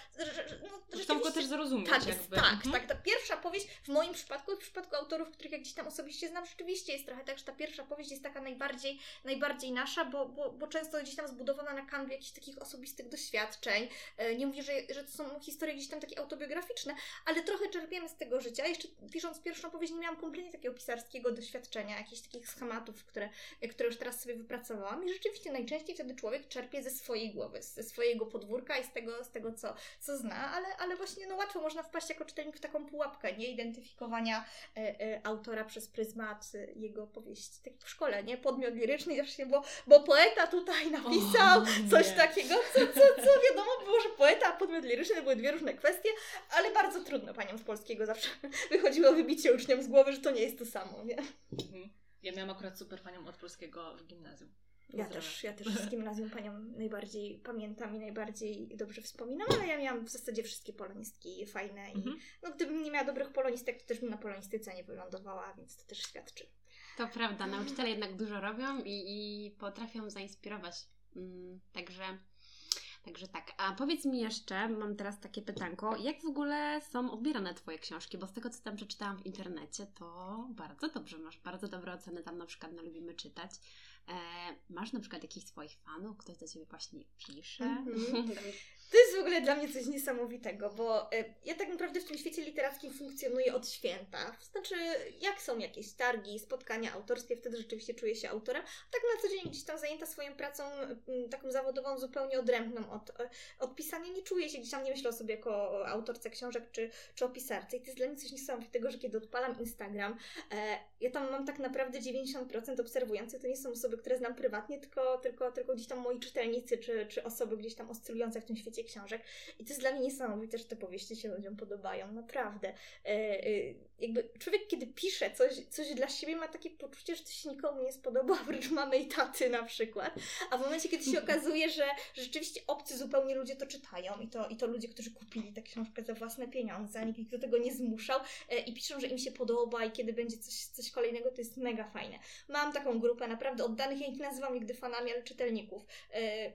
No, Chcą go też zrozumieć tak, jest, jakby. tak, Mhm. tak. Ta pierwsza powieść w moim przypadku i w przypadku autorów, których ja gdzieś tam osobiście znam, rzeczywiście jest trochę tak, że ta pierwsza powieść jest taka najbardziej, najbardziej nasza, bo, bo, bo często gdzieś tam zbudowana na kanwie jakichś takich osobistych doświadczeń. E, Nie mówię, że, że to są historie gdzieś tam takie autobiograficzne, ale trochę czerpiemy z tego życia. Jeszcze pisząc pierwszą powieść nie miałam kompletnie takiego pisarskiego doświadczenia, jakichś takich schematów, które, które już teraz sobie wypracowałam i rzeczywiście najczęściej wtedy człowiek czerpie ze swojej głowy, ze swojego podwórka i z tego, z tego co, co zna, ale, ale właśnie no łatwo można wpaść jako czytelnik w taką pułapkę, nie? Identyfikowania e, e, autora przez pryzmat e, jego powieści. Tak w szkole, nie? Podmiot liryczny, właśnie, bo, bo poeta tutaj napisał O, coś nie. takiego, co, co, co wiadomo było, że poeta a podmiot liryczny to były dwie różne kwestie, ale bardzo trudno paniom z polskiego zawsze (laughs) wychodziło wybicie uczniom z głowy, że to nie jest to samo, nie? Mhm. Ja miałam akurat super panią od polskiego w gimnazjum. Ja też, ja też (laughs) z gimnazjum panią najbardziej pamiętam i najbardziej dobrze wspominam, ale ja miałam w zasadzie wszystkie polonistki fajne i Mhm. no, gdybym nie miała dobrych polonistek, to też bym na polonistyce nie wylądowała, więc to też świadczy. To prawda, nauczyciele jednak dużo robią i, i potrafią zainspirować. Mm, także, także tak. A powiedz mi jeszcze, mam teraz takie pytanko, jak w ogóle są odbierane Twoje książki? Bo z tego, co tam przeczytałam w internecie, to bardzo dobrze, masz bardzo dobre oceny tam na przykład na Lubimy Czytać. E, masz na przykład jakichś swoich fanów, ktoś do Ciebie właśnie pisze? Mhm. (laughs) To jest w ogóle dla mnie coś niesamowitego, bo y, ja tak naprawdę w tym świecie literackim funkcjonuję od święta. Znaczy, jak są jakieś targi, spotkania autorskie, wtedy rzeczywiście czuję się autorem. Tak na co dzień gdzieś tam zajęta swoją pracą taką zawodową, zupełnie odrębną od, y, od pisania, nie czuję się gdzieś tam, nie myślę o sobie jako autorce książek czy, czy o pisarce. I to jest dla mnie coś niesamowitego, że kiedy odpalam Instagram, e, ja tam mam tak naprawdę 90% obserwujących, to nie są osoby, które znam prywatnie, tylko, tylko, tylko gdzieś tam moi czytelnicy, czy, czy osoby gdzieś tam oscylujące w tym świecie książek. I to jest dla mnie niesamowite, że te powieści się ludziom podobają, naprawdę. E, e, jakby człowiek, kiedy pisze coś, coś dla siebie, ma takie poczucie, że to się nikomu nie spodoba, (laughs) oprócz mamy i taty na przykład. A w momencie, kiedy się (laughs) okazuje, że rzeczywiście obcy zupełnie ludzie to czytają i to, i to ludzie, którzy kupili tę książkę za własne pieniądze, nikt ich do tego nie zmuszał e, i piszą, że im się podoba i kiedy będzie coś, coś kolejnego, to jest mega fajne. Mam taką grupę naprawdę oddanych, ja ich nazywam nigdy fanami, ale czytelników,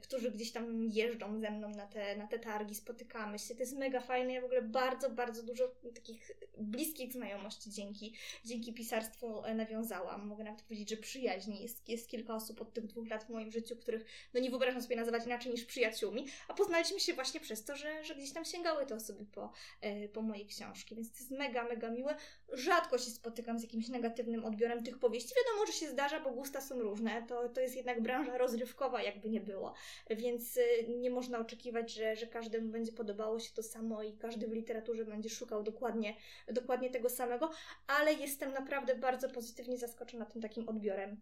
którzy gdzieś tam jeżdżą ze mną na te, na te targi, spotykamy się. To jest mega fajne. Ja w ogóle bardzo, bardzo dużo takich bliskich znajomości dzięki, dzięki pisarstwu e, nawiązałam. Mogę nawet powiedzieć, że przyjaźni. Jest, jest kilka osób od tych dwóch lat w moim życiu, których no nie wyobrażam sobie nazywać inaczej niż przyjaciółmi, a poznaliśmy się właśnie przez to, że, że gdzieś tam sięgały te osoby po, e, po moje książki, więc to jest mega, mega miłe. Rzadko się spotykam z jakimś negatywnym odbiorem tych powieści. Wiadomo, że się zdarza, bo gusta są różne. To, to jest jednak branża rozrywkowa, jakby nie było. Więc y, nie można oczekiwać, że że, że każdemu będzie podobało się to samo i każdy w literaturze będzie szukał dokładnie, dokładnie tego samego, ale jestem naprawdę bardzo pozytywnie zaskoczona tym takim odbiorem.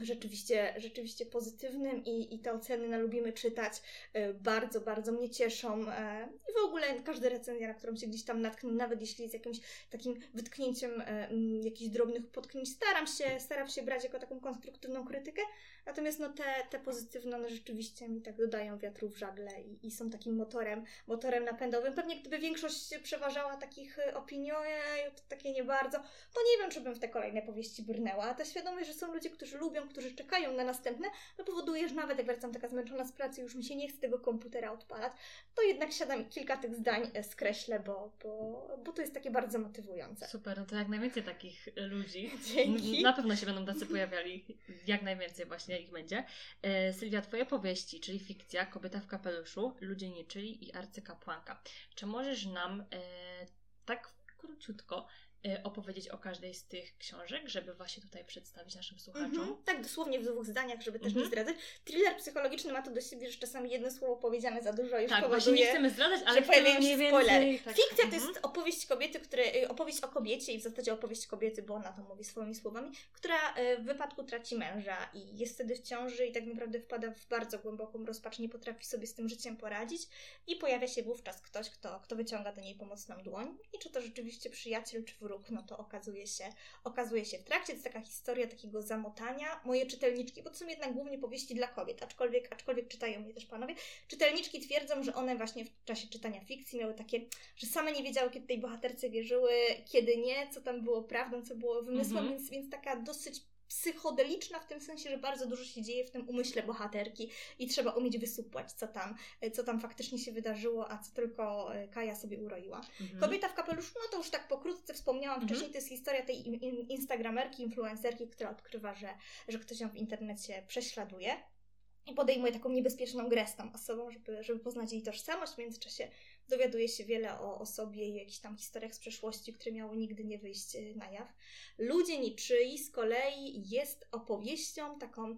Rzeczywiście, rzeczywiście pozytywnym i, i te oceny na lubimy czytać e, bardzo, bardzo mnie cieszą e, i w ogóle każda recenzja, na którą się gdzieś tam natknę, nawet jeśli jest jakimś takim wytknięciem e, jakichś drobnych potknięć, staram się, staram się brać jako taką konstruktywną krytykę, natomiast no te, te pozytywne one rzeczywiście mi tak dodają wiatru w żagle i, i są takim motorem, motorem napędowym. Pewnie gdyby większość przeważała takich opinii, ojej, to takie nie bardzo, to nie wiem, czy bym w te kolejne powieści brnęła, a ta świadomość, że są ludzie, którzy lubią którzy czekają na następne, no powoduje, że nawet jak wracam taka zmęczona z pracy, już mi się nie chce tego komputera odpalać, to jednak siadam i kilka tych zdań e, skreślę, bo, bo, bo to jest takie bardzo motywujące. Super, no to jak najwięcej takich ludzi. (laughs) Dzięki. Na pewno się będą tacy pojawiali. Jak najwięcej właśnie ich będzie. E, Sylwia, Twoje powieści, czyli fikcja, Kobieta w kapeluszu, Ludzie nie czyli i Arcykapłanka. Czy możesz nam e, tak króciutko opowiedzieć o każdej z tych książek, żeby właśnie tutaj przedstawić naszym słuchaczom. Mm -hmm. Tak, dosłownie w dwóch zdaniach, żeby też mm -hmm. nie mhm. zdradzać. Thriller psychologiczny ma to do siebie, że czasami jedno słowo powiedziane za dużo już tak, powoduje, nie chcemy zdradzać, ale że pojawiają się spoilery. Tak. Fikcja to jest mhm. opowieść kobiety, które, y, opowieść o kobiecie i w zasadzie opowieść kobiety, bo ona to mówi swoimi słowami, która y, w wypadku traci męża i jest wtedy w ciąży i tak naprawdę wpada w bardzo głęboką rozpacz, nie potrafi sobie z tym życiem poradzić i pojawia się wówczas ktoś, kto, kto wyciąga do niej pomocną dłoń i czy to rzeczywiście przyjaciel czy wróg, no to okazuje się, okazuje się w trakcie. To jest taka historia takiego zamotania. Moje czytelniczki, bo to są jednak głównie powieści dla kobiet, aczkolwiek, aczkolwiek czytają mnie też panowie. Czytelniczki twierdzą, że one właśnie w czasie czytania fikcji miały takie, że same nie wiedziały, kiedy tej bohaterce wierzyły, kiedy nie, co tam było prawdą, co było wymysłem, mhm. więc, więc taka dosyć psychodeliczna w tym sensie, że bardzo dużo się dzieje w tym umyśle bohaterki i trzeba umieć wysupłać, co tam, co tam faktycznie się wydarzyło, a co tylko e, Kaja sobie uroiła. Mhm. Kobieta w kapeluszu, no to już tak pokrótce wspomniałam mhm. wcześniej, to jest historia tej instagramerki, influencerki, która odkrywa, że, że ktoś ją w internecie prześladuje i podejmuje taką niebezpieczną grę z tą osobą, żeby, żeby poznać jej tożsamość. W międzyczasie dowiaduje się wiele o, o sobie i jakichś tam historiach z przeszłości, które miały nigdy nie wyjść e, na jaw. Ludzie niczyi z kolei jest opowieścią taką,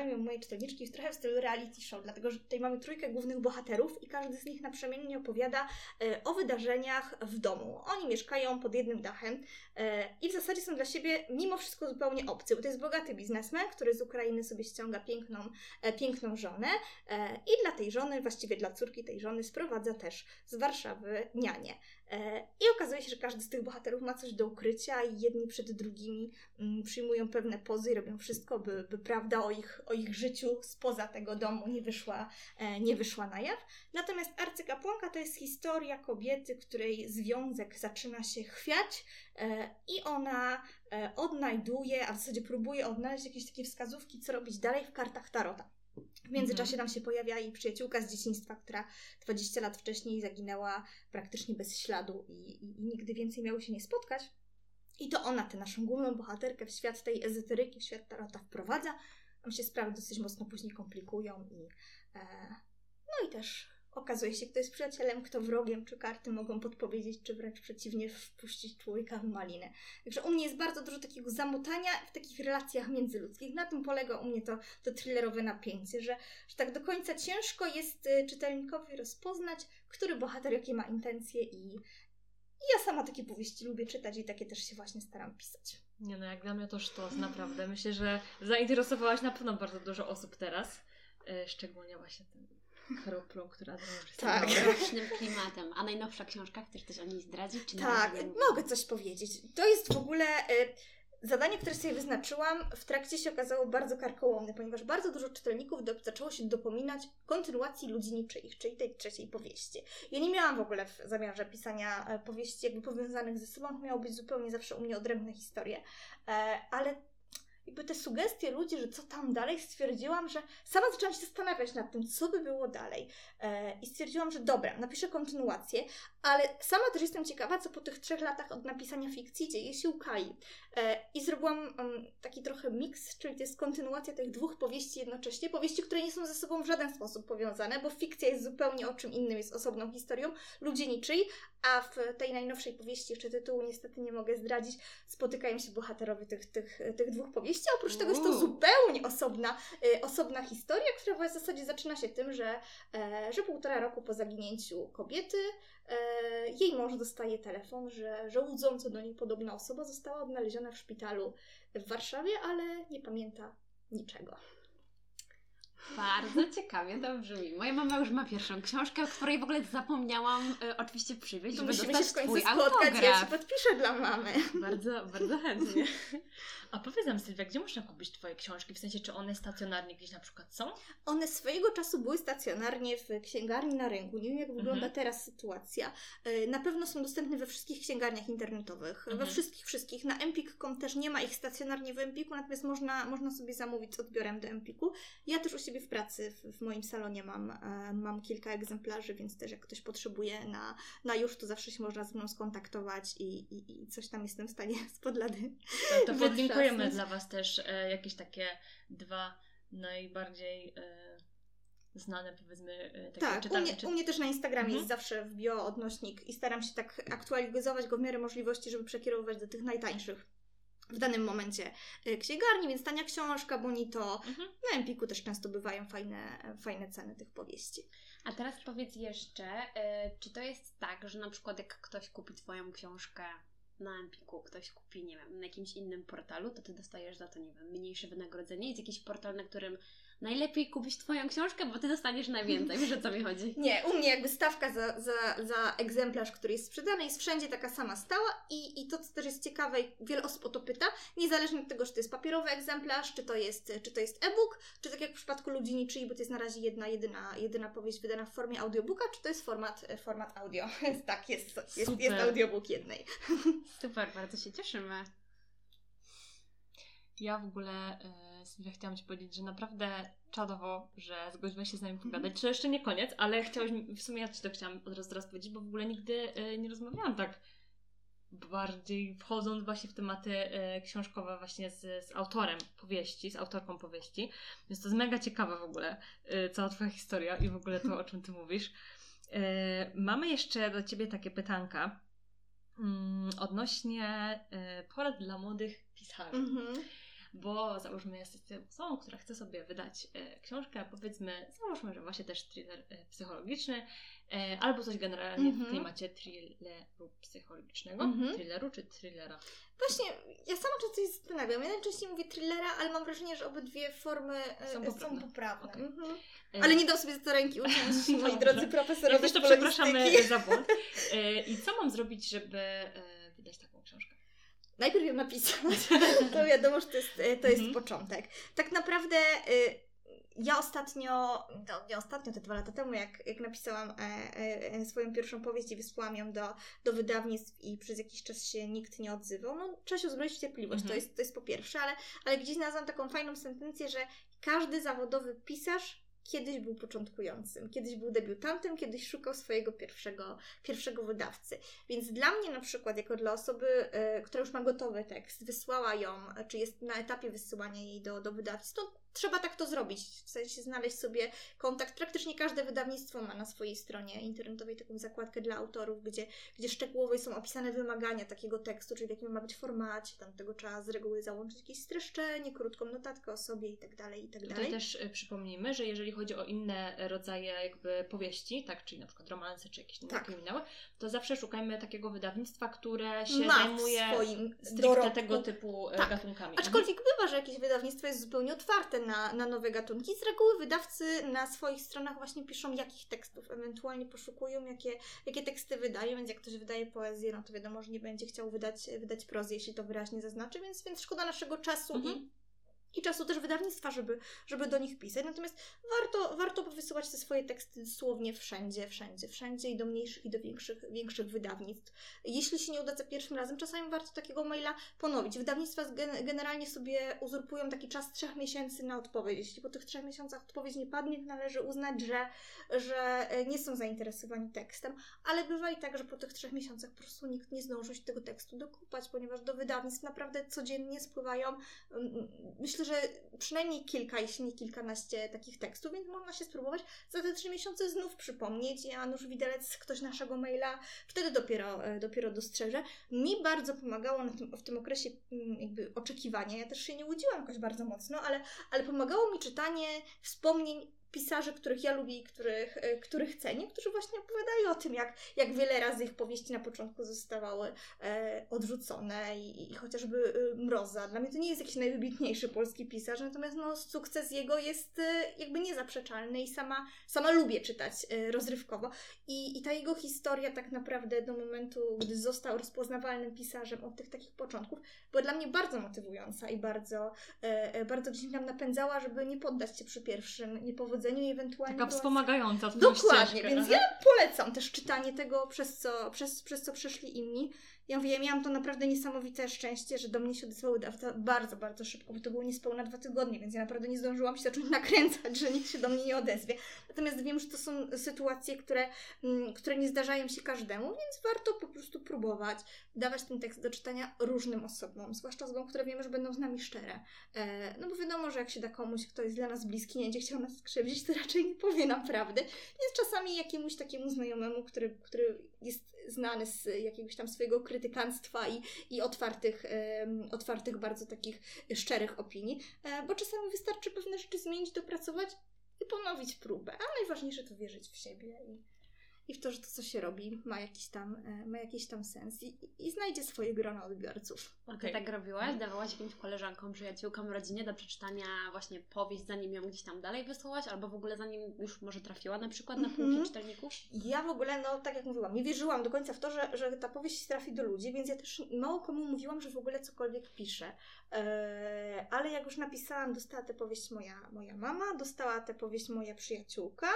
e, ją mojej czytelniczki, trochę w stylu reality show, dlatego że tutaj mamy trójkę głównych bohaterów i każdy z nich naprzemiennie opowiada e, o wydarzeniach w domu. Oni mieszkają pod jednym dachem e, i w zasadzie są dla siebie mimo wszystko zupełnie obcy, bo to jest bogaty biznesmen, który z Ukrainy sobie ściąga piękną, e, piękną żonę e, i dla tej żony, właściwie dla córki tej żony sprowadza też z Warszawy nianie. E, I okazuje się, że każdy z tych bohaterów ma coś do ukrycia i jedni przed drugimi mm, przyjmują pewne pozy i robią wszystko, by, by prawda o ich, o ich życiu spoza tego domu nie wyszła, e, nie wyszła na jaw. Natomiast Arcykapłanka to jest historia kobiety, której związek zaczyna się chwiać e, i ona odnajduje, a w zasadzie próbuje odnaleźć jakieś takie wskazówki, co robić dalej w kartach Tarota. W międzyczasie tam się pojawia jej przyjaciółka z dzieciństwa, która 20 lat wcześniej zaginęła praktycznie bez śladu i, i, i nigdy więcej miały się nie spotkać. I to ona, tę naszą główną bohaterkę w świat tej ezoteryki, w świat tarota wprowadza. Tam się sprawy dosyć mocno później komplikują i e, no i też okazuje się, kto jest przyjacielem, kto wrogiem, czy karty mogą podpowiedzieć, czy wręcz przeciwnie, wpuścić człowieka w malinę. Także u mnie jest bardzo dużo takiego zamotania w takich relacjach międzyludzkich. Na tym polega u mnie to, to thrillerowe napięcie, że, że tak do końca ciężko jest y, czytelnikowi rozpoznać, który bohater jakie ma intencje i, i ja sama takie powieści lubię czytać i takie też się właśnie staram pisać. Nie no, jak dla mnie to sztos, naprawdę. Myślę, że zainteresowałaś na pewno bardzo dużo osób teraz, y, szczególnie właśnie tym kroplą, która drąży tak. mrocznym klimatem. A najnowsza książka, chcesz coś o niej zdradzić? Czy tak, mogę coś powiedzieć. To jest w ogóle... Y Zadanie, które sobie wyznaczyłam, w trakcie się okazało bardzo karkołomne, ponieważ bardzo dużo czytelników do, zaczęło się dopominać kontynuacji ludzi niczyich, czyli tej trzeciej powieści. Ja nie miałam w ogóle w zamiarze pisania e, powieści jakby powiązanych ze sobą, to miało być zupełnie zawsze u mnie odrębne historie, e, ale jakby te sugestie ludzi, że co tam dalej, stwierdziłam, że sama zaczęłam się zastanawiać nad tym, co by było dalej. E, I stwierdziłam, że dobra, napiszę kontynuację, ale sama też jestem ciekawa, co po tych trzech latach od napisania fikcji dzieje się u Kai. E, I zrobiłam um, taki trochę miks, czyli to jest kontynuacja tych dwóch powieści jednocześnie. Powieści, które nie są ze sobą w żaden sposób powiązane, bo fikcja jest zupełnie o czym innym, jest osobną historią, ludzie niczyj, a w tej najnowszej powieści, jeszcze tytułu niestety nie mogę zdradzić, spotykają się bohaterowie tych, tych, tych dwóch powieści. A oprócz tego jest to zupełnie osobna, y, osobna historia, która w zasadzie zaczyna się tym, że, e, że półtora roku po zaginięciu kobiety e, jej mąż dostaje telefon, że, że łudząco do niej podobna osoba została odnaleziona w szpitalu w Warszawie, ale nie pamięta niczego. Bardzo ciekawie to brzmi. Moja mama już ma pierwszą książkę, o której w ogóle zapomniałam e, oczywiście przywieźć, żeby musimy się w końcu spotkać, ja Ci podpiszę dla mamy. Bardzo, bardzo chętnie. (laughs) A powiedz nam Sylwia, gdzie można kupić Twoje książki? W sensie, czy one stacjonarnie gdzieś na przykład są? One swojego czasu były stacjonarnie w księgarni na rynku. Nie wiem, jak wygląda mhm. teraz sytuacja. E, na pewno są dostępne we wszystkich księgarniach internetowych. Mhm. We wszystkich, wszystkich. Na empik.com też nie ma ich stacjonarnie w Empiku, natomiast można, można sobie zamówić z odbiorem do Empiku. Ja też u siebie w pracy, w, w moim salonie mam, e, mam kilka egzemplarzy, więc też jak ktoś potrzebuje na, na już, to zawsze się można z mną skontaktować i, i, i coś tam jestem w stanie (laughs) spod lady. To, to podlinkujemy dla Was też e, jakieś takie dwa najbardziej e, znane, powiedzmy, e, takie Tak, u mnie, czy... u mnie, też na Instagramie mhm. jest zawsze w bio odnośnik i staram się tak aktualizować go w miarę możliwości, żeby przekierowywać do tych najtańszych w danym momencie e, księgarni, więc tania książka, bonito. Mhm. Na Empiku też często bywają fajne, fajne ceny tych powieści. A teraz powiedz jeszcze, e, czy to jest tak, że na przykład jak ktoś kupi Twoją książkę na Empiku ktoś kupi, nie wiem, na jakimś innym portalu, to ty dostajesz za to, nie wiem, mniejsze wynagrodzenie. Jest jakiś portal, na którym najlepiej kupić Twoją książkę, bo Ty dostaniesz najwięcej. Wiesz o co mi chodzi? (laughs) Nie, u mnie jakby stawka za, za, za egzemplarz, który jest sprzedany jest wszędzie taka sama stała i, i to, co też jest ciekawe i wiele osób o to pyta, niezależnie od tego, czy to jest papierowy egzemplarz, czy to jest, czy to jest e-book, czy tak jak w przypadku Ludzi Niczyi, bo to jest na razie jedna, jedyna, jedyna powieść wydana w formie audiobooka, czy to jest format, format audio. (laughs) tak, jest, jest, jest audiobook jednej. (laughs) Super, bardzo się cieszymy. Ja w ogóle... Y Sylwia, chciałam Ci powiedzieć, że naprawdę czadowo, że zgodziłaś się z nami pogadać. Mm. To jeszcze nie koniec, ale chciałaś, w sumie ja Ci to chciałam od razu teraz powiedzieć, bo w ogóle nigdy y, nie rozmawiałam tak bardziej wchodząc właśnie w tematy y, książkowe właśnie z, z autorem powieści, z autorką powieści. Więc to jest mega ciekawe w ogóle y, cała Twoja historia i w ogóle to, o czym Ty mówisz. Mamy jeszcze do Ciebie takie pytanka mm, odnośnie porad dla młodych pisarzy. Mm -hmm bo załóżmy jesteś osobą, która chce sobie wydać e, książkę, powiedzmy, załóżmy, że właśnie też thriller e, psychologiczny, e, albo coś generalnie mm -hmm. w mhm. klimacie thrilleru psychologicznego, mm -hmm. thrilleru czy thrillera? Właśnie, ja sama często się zastanawiam. Ja najczęściej mówię thrillera, ale mam wrażenie, że obydwie formy są poprawne. Są poprawne. Okay. Mhm. Ale nie dam sobie za ręki uciąć, (laughs) moi drodzy profesorowie. Ja też to przepraszamy za błąd. I co mam zrobić, żeby wydać taką książkę? Najpierw ją napisać, (laughs) to wiadomo, że to jest, e, to jest mhm. początek. Tak naprawdę y, ja ostatnio, no nie ostatnio, te dwa lata temu, jak, jak napisałam e, e, swoją pierwszą powieść i wysłałam ją do, do wydawnictw i przez jakiś czas się nikt nie odzywał, no trzeba się uzbroić w cierpliwość, mhm. to, jest, to jest po pierwsze, ale, ale gdzieś znalazłam taką fajną sentencję, że każdy zawodowy pisarz kiedyś był początkującym, kiedyś był debiutantem, kiedyś szukał swojego pierwszego, pierwszego wydawcy. Więc dla mnie na przykład, jako dla osoby, y, która już ma gotowy tekst, wysłała ją, czy jest na etapie wysyłania jej do, do wydawcy, to trzeba tak to zrobić, w sensie znaleźć sobie kontakt. Praktycznie każde wydawnictwo ma na swojej stronie internetowej taką zakładkę dla autorów, gdzie, gdzie szczegółowo są opisane wymagania takiego tekstu, czyli w jakim ma być formacie, tam tego trzeba z reguły załączyć jakieś streszczenie, krótką notatkę o sobie i tak dalej, i tak dalej. Tutaj też y, przypomnijmy, że jeżeli chodzi o inne rodzaje jakby powieści, tak, czyli na przykład romanse, czy jakieś tak. kryminały, to zawsze szukajmy takiego wydawnictwa, które się ma zajmuje swoim stricte dorobku. tego typu y, tak. gatunkami. Aczkolwiek bywa, że jakieś wydawnictwo jest zupełnie otwarte na, na nowe gatunki. Z reguły wydawcy na swoich stronach właśnie piszą, jakich tekstów ewentualnie poszukują, jakie, jakie teksty wydają, więc jak ktoś wydaje poezję, no to wiadomo, że nie będzie chciał wydać, wydać prozy, jeśli to wyraźnie zaznaczy, więc, więc szkoda naszego czasu mhm. i i czasu też wydawnictwa, żeby, żeby do nich pisać. Natomiast warto, warto wysyłać te swoje teksty dosłownie wszędzie, wszędzie, wszędzie i do mniejszych i do większych, większych wydawnictw. Jeśli się nie uda za pierwszym razem, czasami warto takiego maila ponowić. Wydawnictwa generalnie sobie uzurpują taki czas trzech miesięcy na odpowiedź. Jeśli po tych trzech miesiącach odpowiedź nie padnie, należy uznać, że, że nie są zainteresowani tekstem, ale bywa i tak, że po tych trzech miesiącach po prostu nikt nie zdążył się tego tekstu dokupać, ponieważ do wydawnictw naprawdę codziennie spływają, mm, myślę, że przynajmniej kilka, jeśli nie kilkanaście takich tekstów, więc można się spróbować za te trzy miesiące znów przypomnieć. Janusz Widelec, ktoś naszego maila, wtedy dopiero, e, dopiero dostrzeże. Mi bardzo pomagało tym, w tym okresie mm, jakby oczekiwania. Ja też się nie łudziłam jakoś bardzo mocno, ale, ale pomagało mi czytanie wspomnień pisarzy, których ja lubię i których, e, których cenię, którzy właśnie opowiadają o tym, jak, jak wiele razy ich powieści na początku zostawały e, odrzucone i, i chociażby e, Mroza. Dla mnie to nie jest jakiś najwybitniejszy polski pisarz, natomiast no, sukces jego jest e, jakby niezaprzeczalny i sama, sama lubię czytać e, rozrywkowo. I, I ta jego historia tak naprawdę do momentu, gdy został rozpoznawalnym pisarzem od tych takich początków, była dla mnie bardzo motywująca i bardzo, e, bardzo gdzieś tam napędzała, żeby nie poddać się przy pierwszym i ewentualnie. Taka wspomagająca Dokładnie, ścieżkę. więc ja polecam też czytanie tego, przez co, przez, przez co przeszli inni. Ja mówię, ja miałam to naprawdę niesamowite szczęście, że do mnie się odezwał wydawca bardzo, bardzo szybko, bo to było niespełna dwa tygodnie, więc ja naprawdę nie zdążyłam się zacząć (laughs) nakręcać, że nikt się do mnie nie odezwie. Natomiast wiem, że to są sytuacje, które, mm, które nie zdarzają się każdemu, więc warto po prostu próbować dawać ten tekst do czytania różnym osobom, zwłaszcza osobom, które wiemy, że będą z nami szczere. E, no bo wiadomo, że jak się da komuś, kto jest dla nas bliski, nie będzie chciał nas skrzywdzić, to raczej nie powie nam prawdy. Więc czasami jakiemuś takiemu znajomemu, który, który jest znany z jakiegoś tam swojego krytykanstwa i, i otwartych, otwartych, bardzo takich szczerych opinii, e, bo czasami wystarczy pewne rzeczy zmienić, dopracować i ponowić próbę. A najważniejsze to wierzyć w siebie i, i w to, że to, co się robi, ma jakiś tam, e, ma jakiś tam sens i, i znajdzie swoje grono odbiorców. A ty tak robiłaś? Dawałaś jakimś koleżankom, przyjaciółkom, rodzinie do przeczytania właśnie powieść, zanim ją gdzieś tam dalej wysłałaś, albo w ogóle zanim już może trafiła na przykład na półki mm -hmm. czytelników? Ja w ogóle, no tak jak mówiłam, nie wierzyłam do końca w to, że, że ta powieść trafi do ludzi, więc ja też mało komu mówiłam, że w ogóle cokolwiek piszę. Eee, ale jak już napisałam, dostała tę powieść moja, moja mama, dostała tę powieść moja przyjaciółka.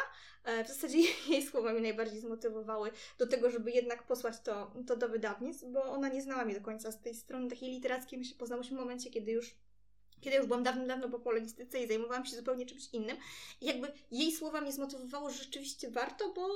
Eee, w zasadzie (laughs) jej słowa mnie najbardziej zmotywowały do tego, żeby jednak posłać to, to do wydawnictw, bo ona nie znała mnie do końca z tej strony takiej literackiej. My się poznałyśmy w momencie, kiedy już kiedy już byłam dawno, dawno po polonistyce i zajmowałam się zupełnie czymś innym. I jakby jej słowa mnie zmotywowało, że rzeczywiście warto, bo,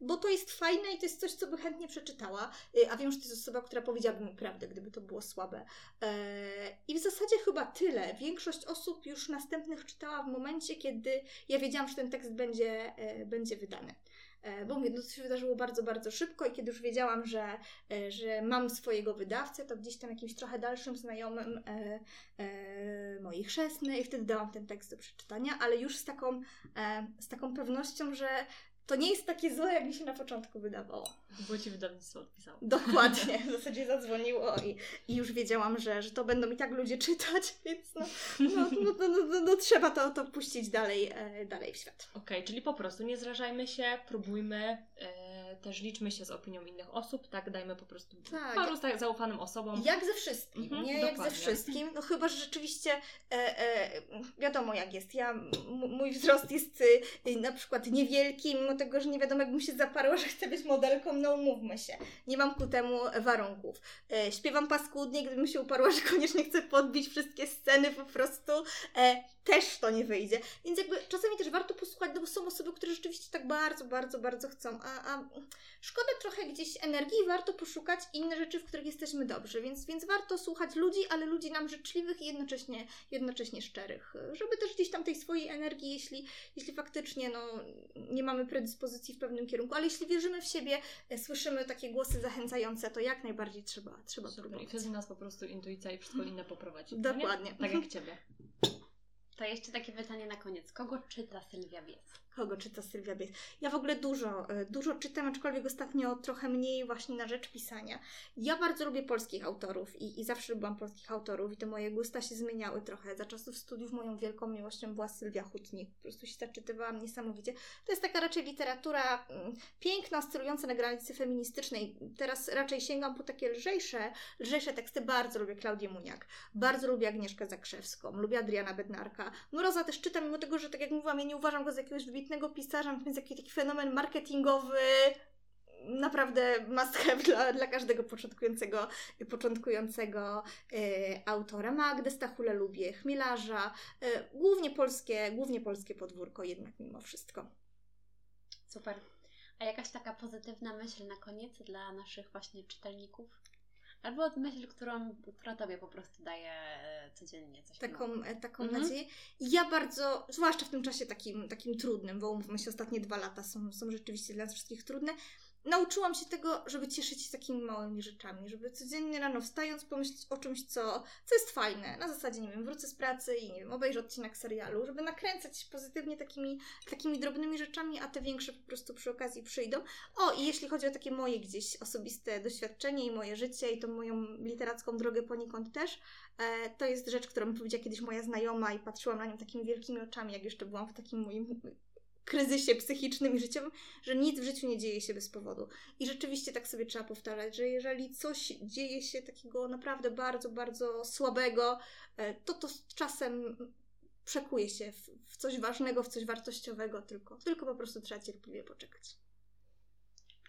bo to jest fajne i to jest coś, co by chętnie przeczytała. Y, a wiem, że to jest osoba, która powiedziałaby mi prawdę, gdyby to było słabe. E, I w zasadzie chyba tyle. Większość osób już następnych czytała w momencie, kiedy ja wiedziałam, że ten tekst będzie, e, będzie wydany. E, bo mówię, no to się wydarzyło bardzo, bardzo szybko i kiedy już wiedziałam, że, e, że mam swojego wydawcę, to gdzieś tam jakimś trochę dalszym znajomym e, e, mojej chrzestnej i wtedy dałam ten tekst do przeczytania, ale już z taką, e, z taką pewnością, że to nie jest takie złe, jak mi się na początku wydawało. Bo ci wydawnictwo odpisało. Dokładnie, (laughs) w zasadzie zadzwoniło i, i już wiedziałam, że, że to będą i tak ludzie czytać, (laughs) więc no, no, no, no, no, no trzeba to, to puścić dalej, e, dalej w świat. Okej, okay, czyli po prostu nie zrażajmy się, próbujmy, e, też liczmy się z opinią innych osób, tak, dajmy po prostu tak, paru zaufanym osobom. Jak ze wszystkim, mhm, nie? Dokładnie. Jak ze wszystkim, no chyba, że rzeczywiście e, e, wiadomo jak jest, ja, mój wzrost jest y, na przykład niewielki, mimo tego, że nie wiadomo jak mu się zaparło, (laughs) że chcę być modelką, no umówmy się. Nie mam ku temu warunków. E, śpiewam paskudnie, gdybym się uparła, (laughs) że koniecznie chcę podbić wszystkie sceny po prostu. E, też to nie wyjdzie. Więc jakby czasami też warto posłuchać, no bo są osoby, które rzeczywiście tak bardzo, bardzo, bardzo chcą, a, a szkoda trochę gdzieś energii, warto poszukać inne rzeczy, w których jesteśmy dobrzy, więc, więc warto słuchać ludzi, ale ludzi nam życzliwych i jednocześnie, jednocześnie szczerych, żeby też gdzieś tam tej swojej energii, jeśli, jeśli faktycznie no, nie mamy predyspozycji w pewnym kierunku, ale jeśli wierzymy w siebie, e, słyszymy takie głosy zachęcające, to jak najbardziej trzeba, trzeba Super. próbować. I wtedy nas po prostu intuicja i wszystko inne poprowadzi. Dokładnie. Tak jak Ciebie. To jeszcze takie pytanie na koniec. Kogo czyta Sylwia Wiec? Kogo czyta Sylwia Bies. Ja w ogóle dużo, e, dużo czytam, aczkolwiek ostatnio trochę mniej właśnie na rzecz pisania. Ja bardzo lubię polskich autorów i, i zawsze lubiłam polskich autorów i te moje gusta się zmieniały trochę. Za czasów studiów moją wielką miłością była Sylwia Hutnik. Po prostu się zaczytywałam niesamowicie. To jest taka raczej literatura mm, piękna, oscylująca na granicy feministycznej. Teraz raczej sięgam po takie lżejsze, lżejsze teksty. Bardzo lubię Klaudię Muniak. Bardzo lubię Agnieszkę Zakrzewską. Lubię Adriana Bednarka. Mroza też czytam, mimo tego, że tak jak mówiłam, ja nie uważam go za jakiegoś wybitnego pisarza, natomiast jakiś taki fenomen marketingowy, naprawdę must have dla, dla każdego początkującego, początkującego e, autora. Magdę Stachule lubię, Chmielarza, e, głównie polskie, głównie polskie podwórko jednak mimo wszystko. Super. A jakaś taka pozytywna myśl na koniec dla naszych właśnie czytelników? Albo myśl, którą, która Tobie po prostu daje e, codziennie coś Taką, e, taką mhm. nadzieję. Ja bardzo, zwłaszcza w tym czasie takim, takim trudnym, bo umówmy się, ostatnie dwa lata są, są rzeczywiście dla nas wszystkich trudne, nauczyłam się tego, żeby cieszyć się takimi małymi rzeczami, żeby codziennie rano wstając pomyśleć o czymś, co, co jest fajne. Na zasadzie, nie wiem, wrócę z pracy i nie wiem, obejrzę odcinek serialu, żeby nakręcać się pozytywnie takimi, takimi drobnymi rzeczami, a te większe po prostu przy okazji przyjdą. O, i jeśli chodzi o takie moje gdzieś osobiste doświadczenie i moje życie i tą moją literacką drogę poniekąd też, e, to jest rzecz, którą mi powiedziała kiedyś moja znajoma i patrzyłam na nią takimi wielkimi oczami, jak jeszcze byłam w takim moim kryzysie psychicznym i życiowym, że nic w życiu nie dzieje się bez powodu. I rzeczywiście tak sobie trzeba powtarzać, że jeżeli coś dzieje się takiego naprawdę bardzo, bardzo słabego, e, to to czasem przekuje się w, coś ważnego, w coś wartościowego, tylko, tylko po prostu trzeba cierpliwie poczekać.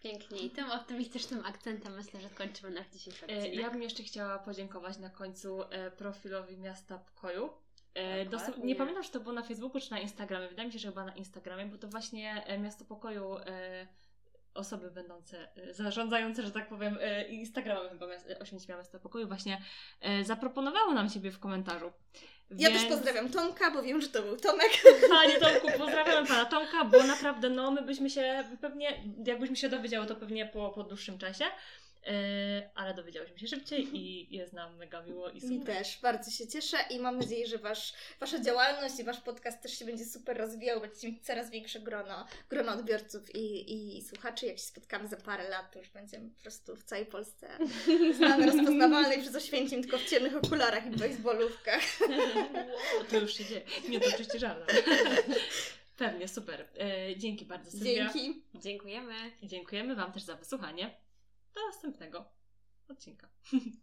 Pięknie. I tym optymistycznym akcentem myślę, że kończymy nasz dzisiejszy e, odcinek. Ja bym jeszcze chciała podziękować na końcu e, profilowi Miasta Pokoju, E, nie pamiętam, czy to było na Facebooku, czy na Instagramie. Wydaje mi się, że chyba na Instagramie, bo to właśnie e, Miasto Pokoju, e, osoby będące, zarządzające, że tak powiem, Instagramem chyba Oświęcimia Miasta Pokoju właśnie zaproponowało nam siebie w komentarzu. Więc... Ja też pozdrawiam Tomka, bo wiem, że to był Tomek. (laughs) Panie Tomku, pozdrawiamy Pana Tomka, bo naprawdę no my byśmy się pewnie, jakbyśmy się dowiedziały, to pewnie po, po dłuższym czasie. E, ale dowiedziałyśmy się szybciej i jest nam mega miło i super. Mi też, bardzo się cieszę i mam nadzieję, że wasz, Wasza działalność i Wasz podcast też się będzie super rozwijał, będziecie mieć coraz większe grono, grono odbiorców i, i słuchaczy. Jak się spotkamy za parę lat, to już będziemy po prostu w całej Polsce znane, rozpoznawalne i przez Oświęcim tylko w ciemnych okularach i baseballówkach. to już się dzieje. Nie, to oczywiście. Pewnie, super. E, dzięki bardzo Sylwia. Dzięki. Dziękujemy. Dziękujemy Wam też za wysłuchanie. Do następnego odcinka. (laughs)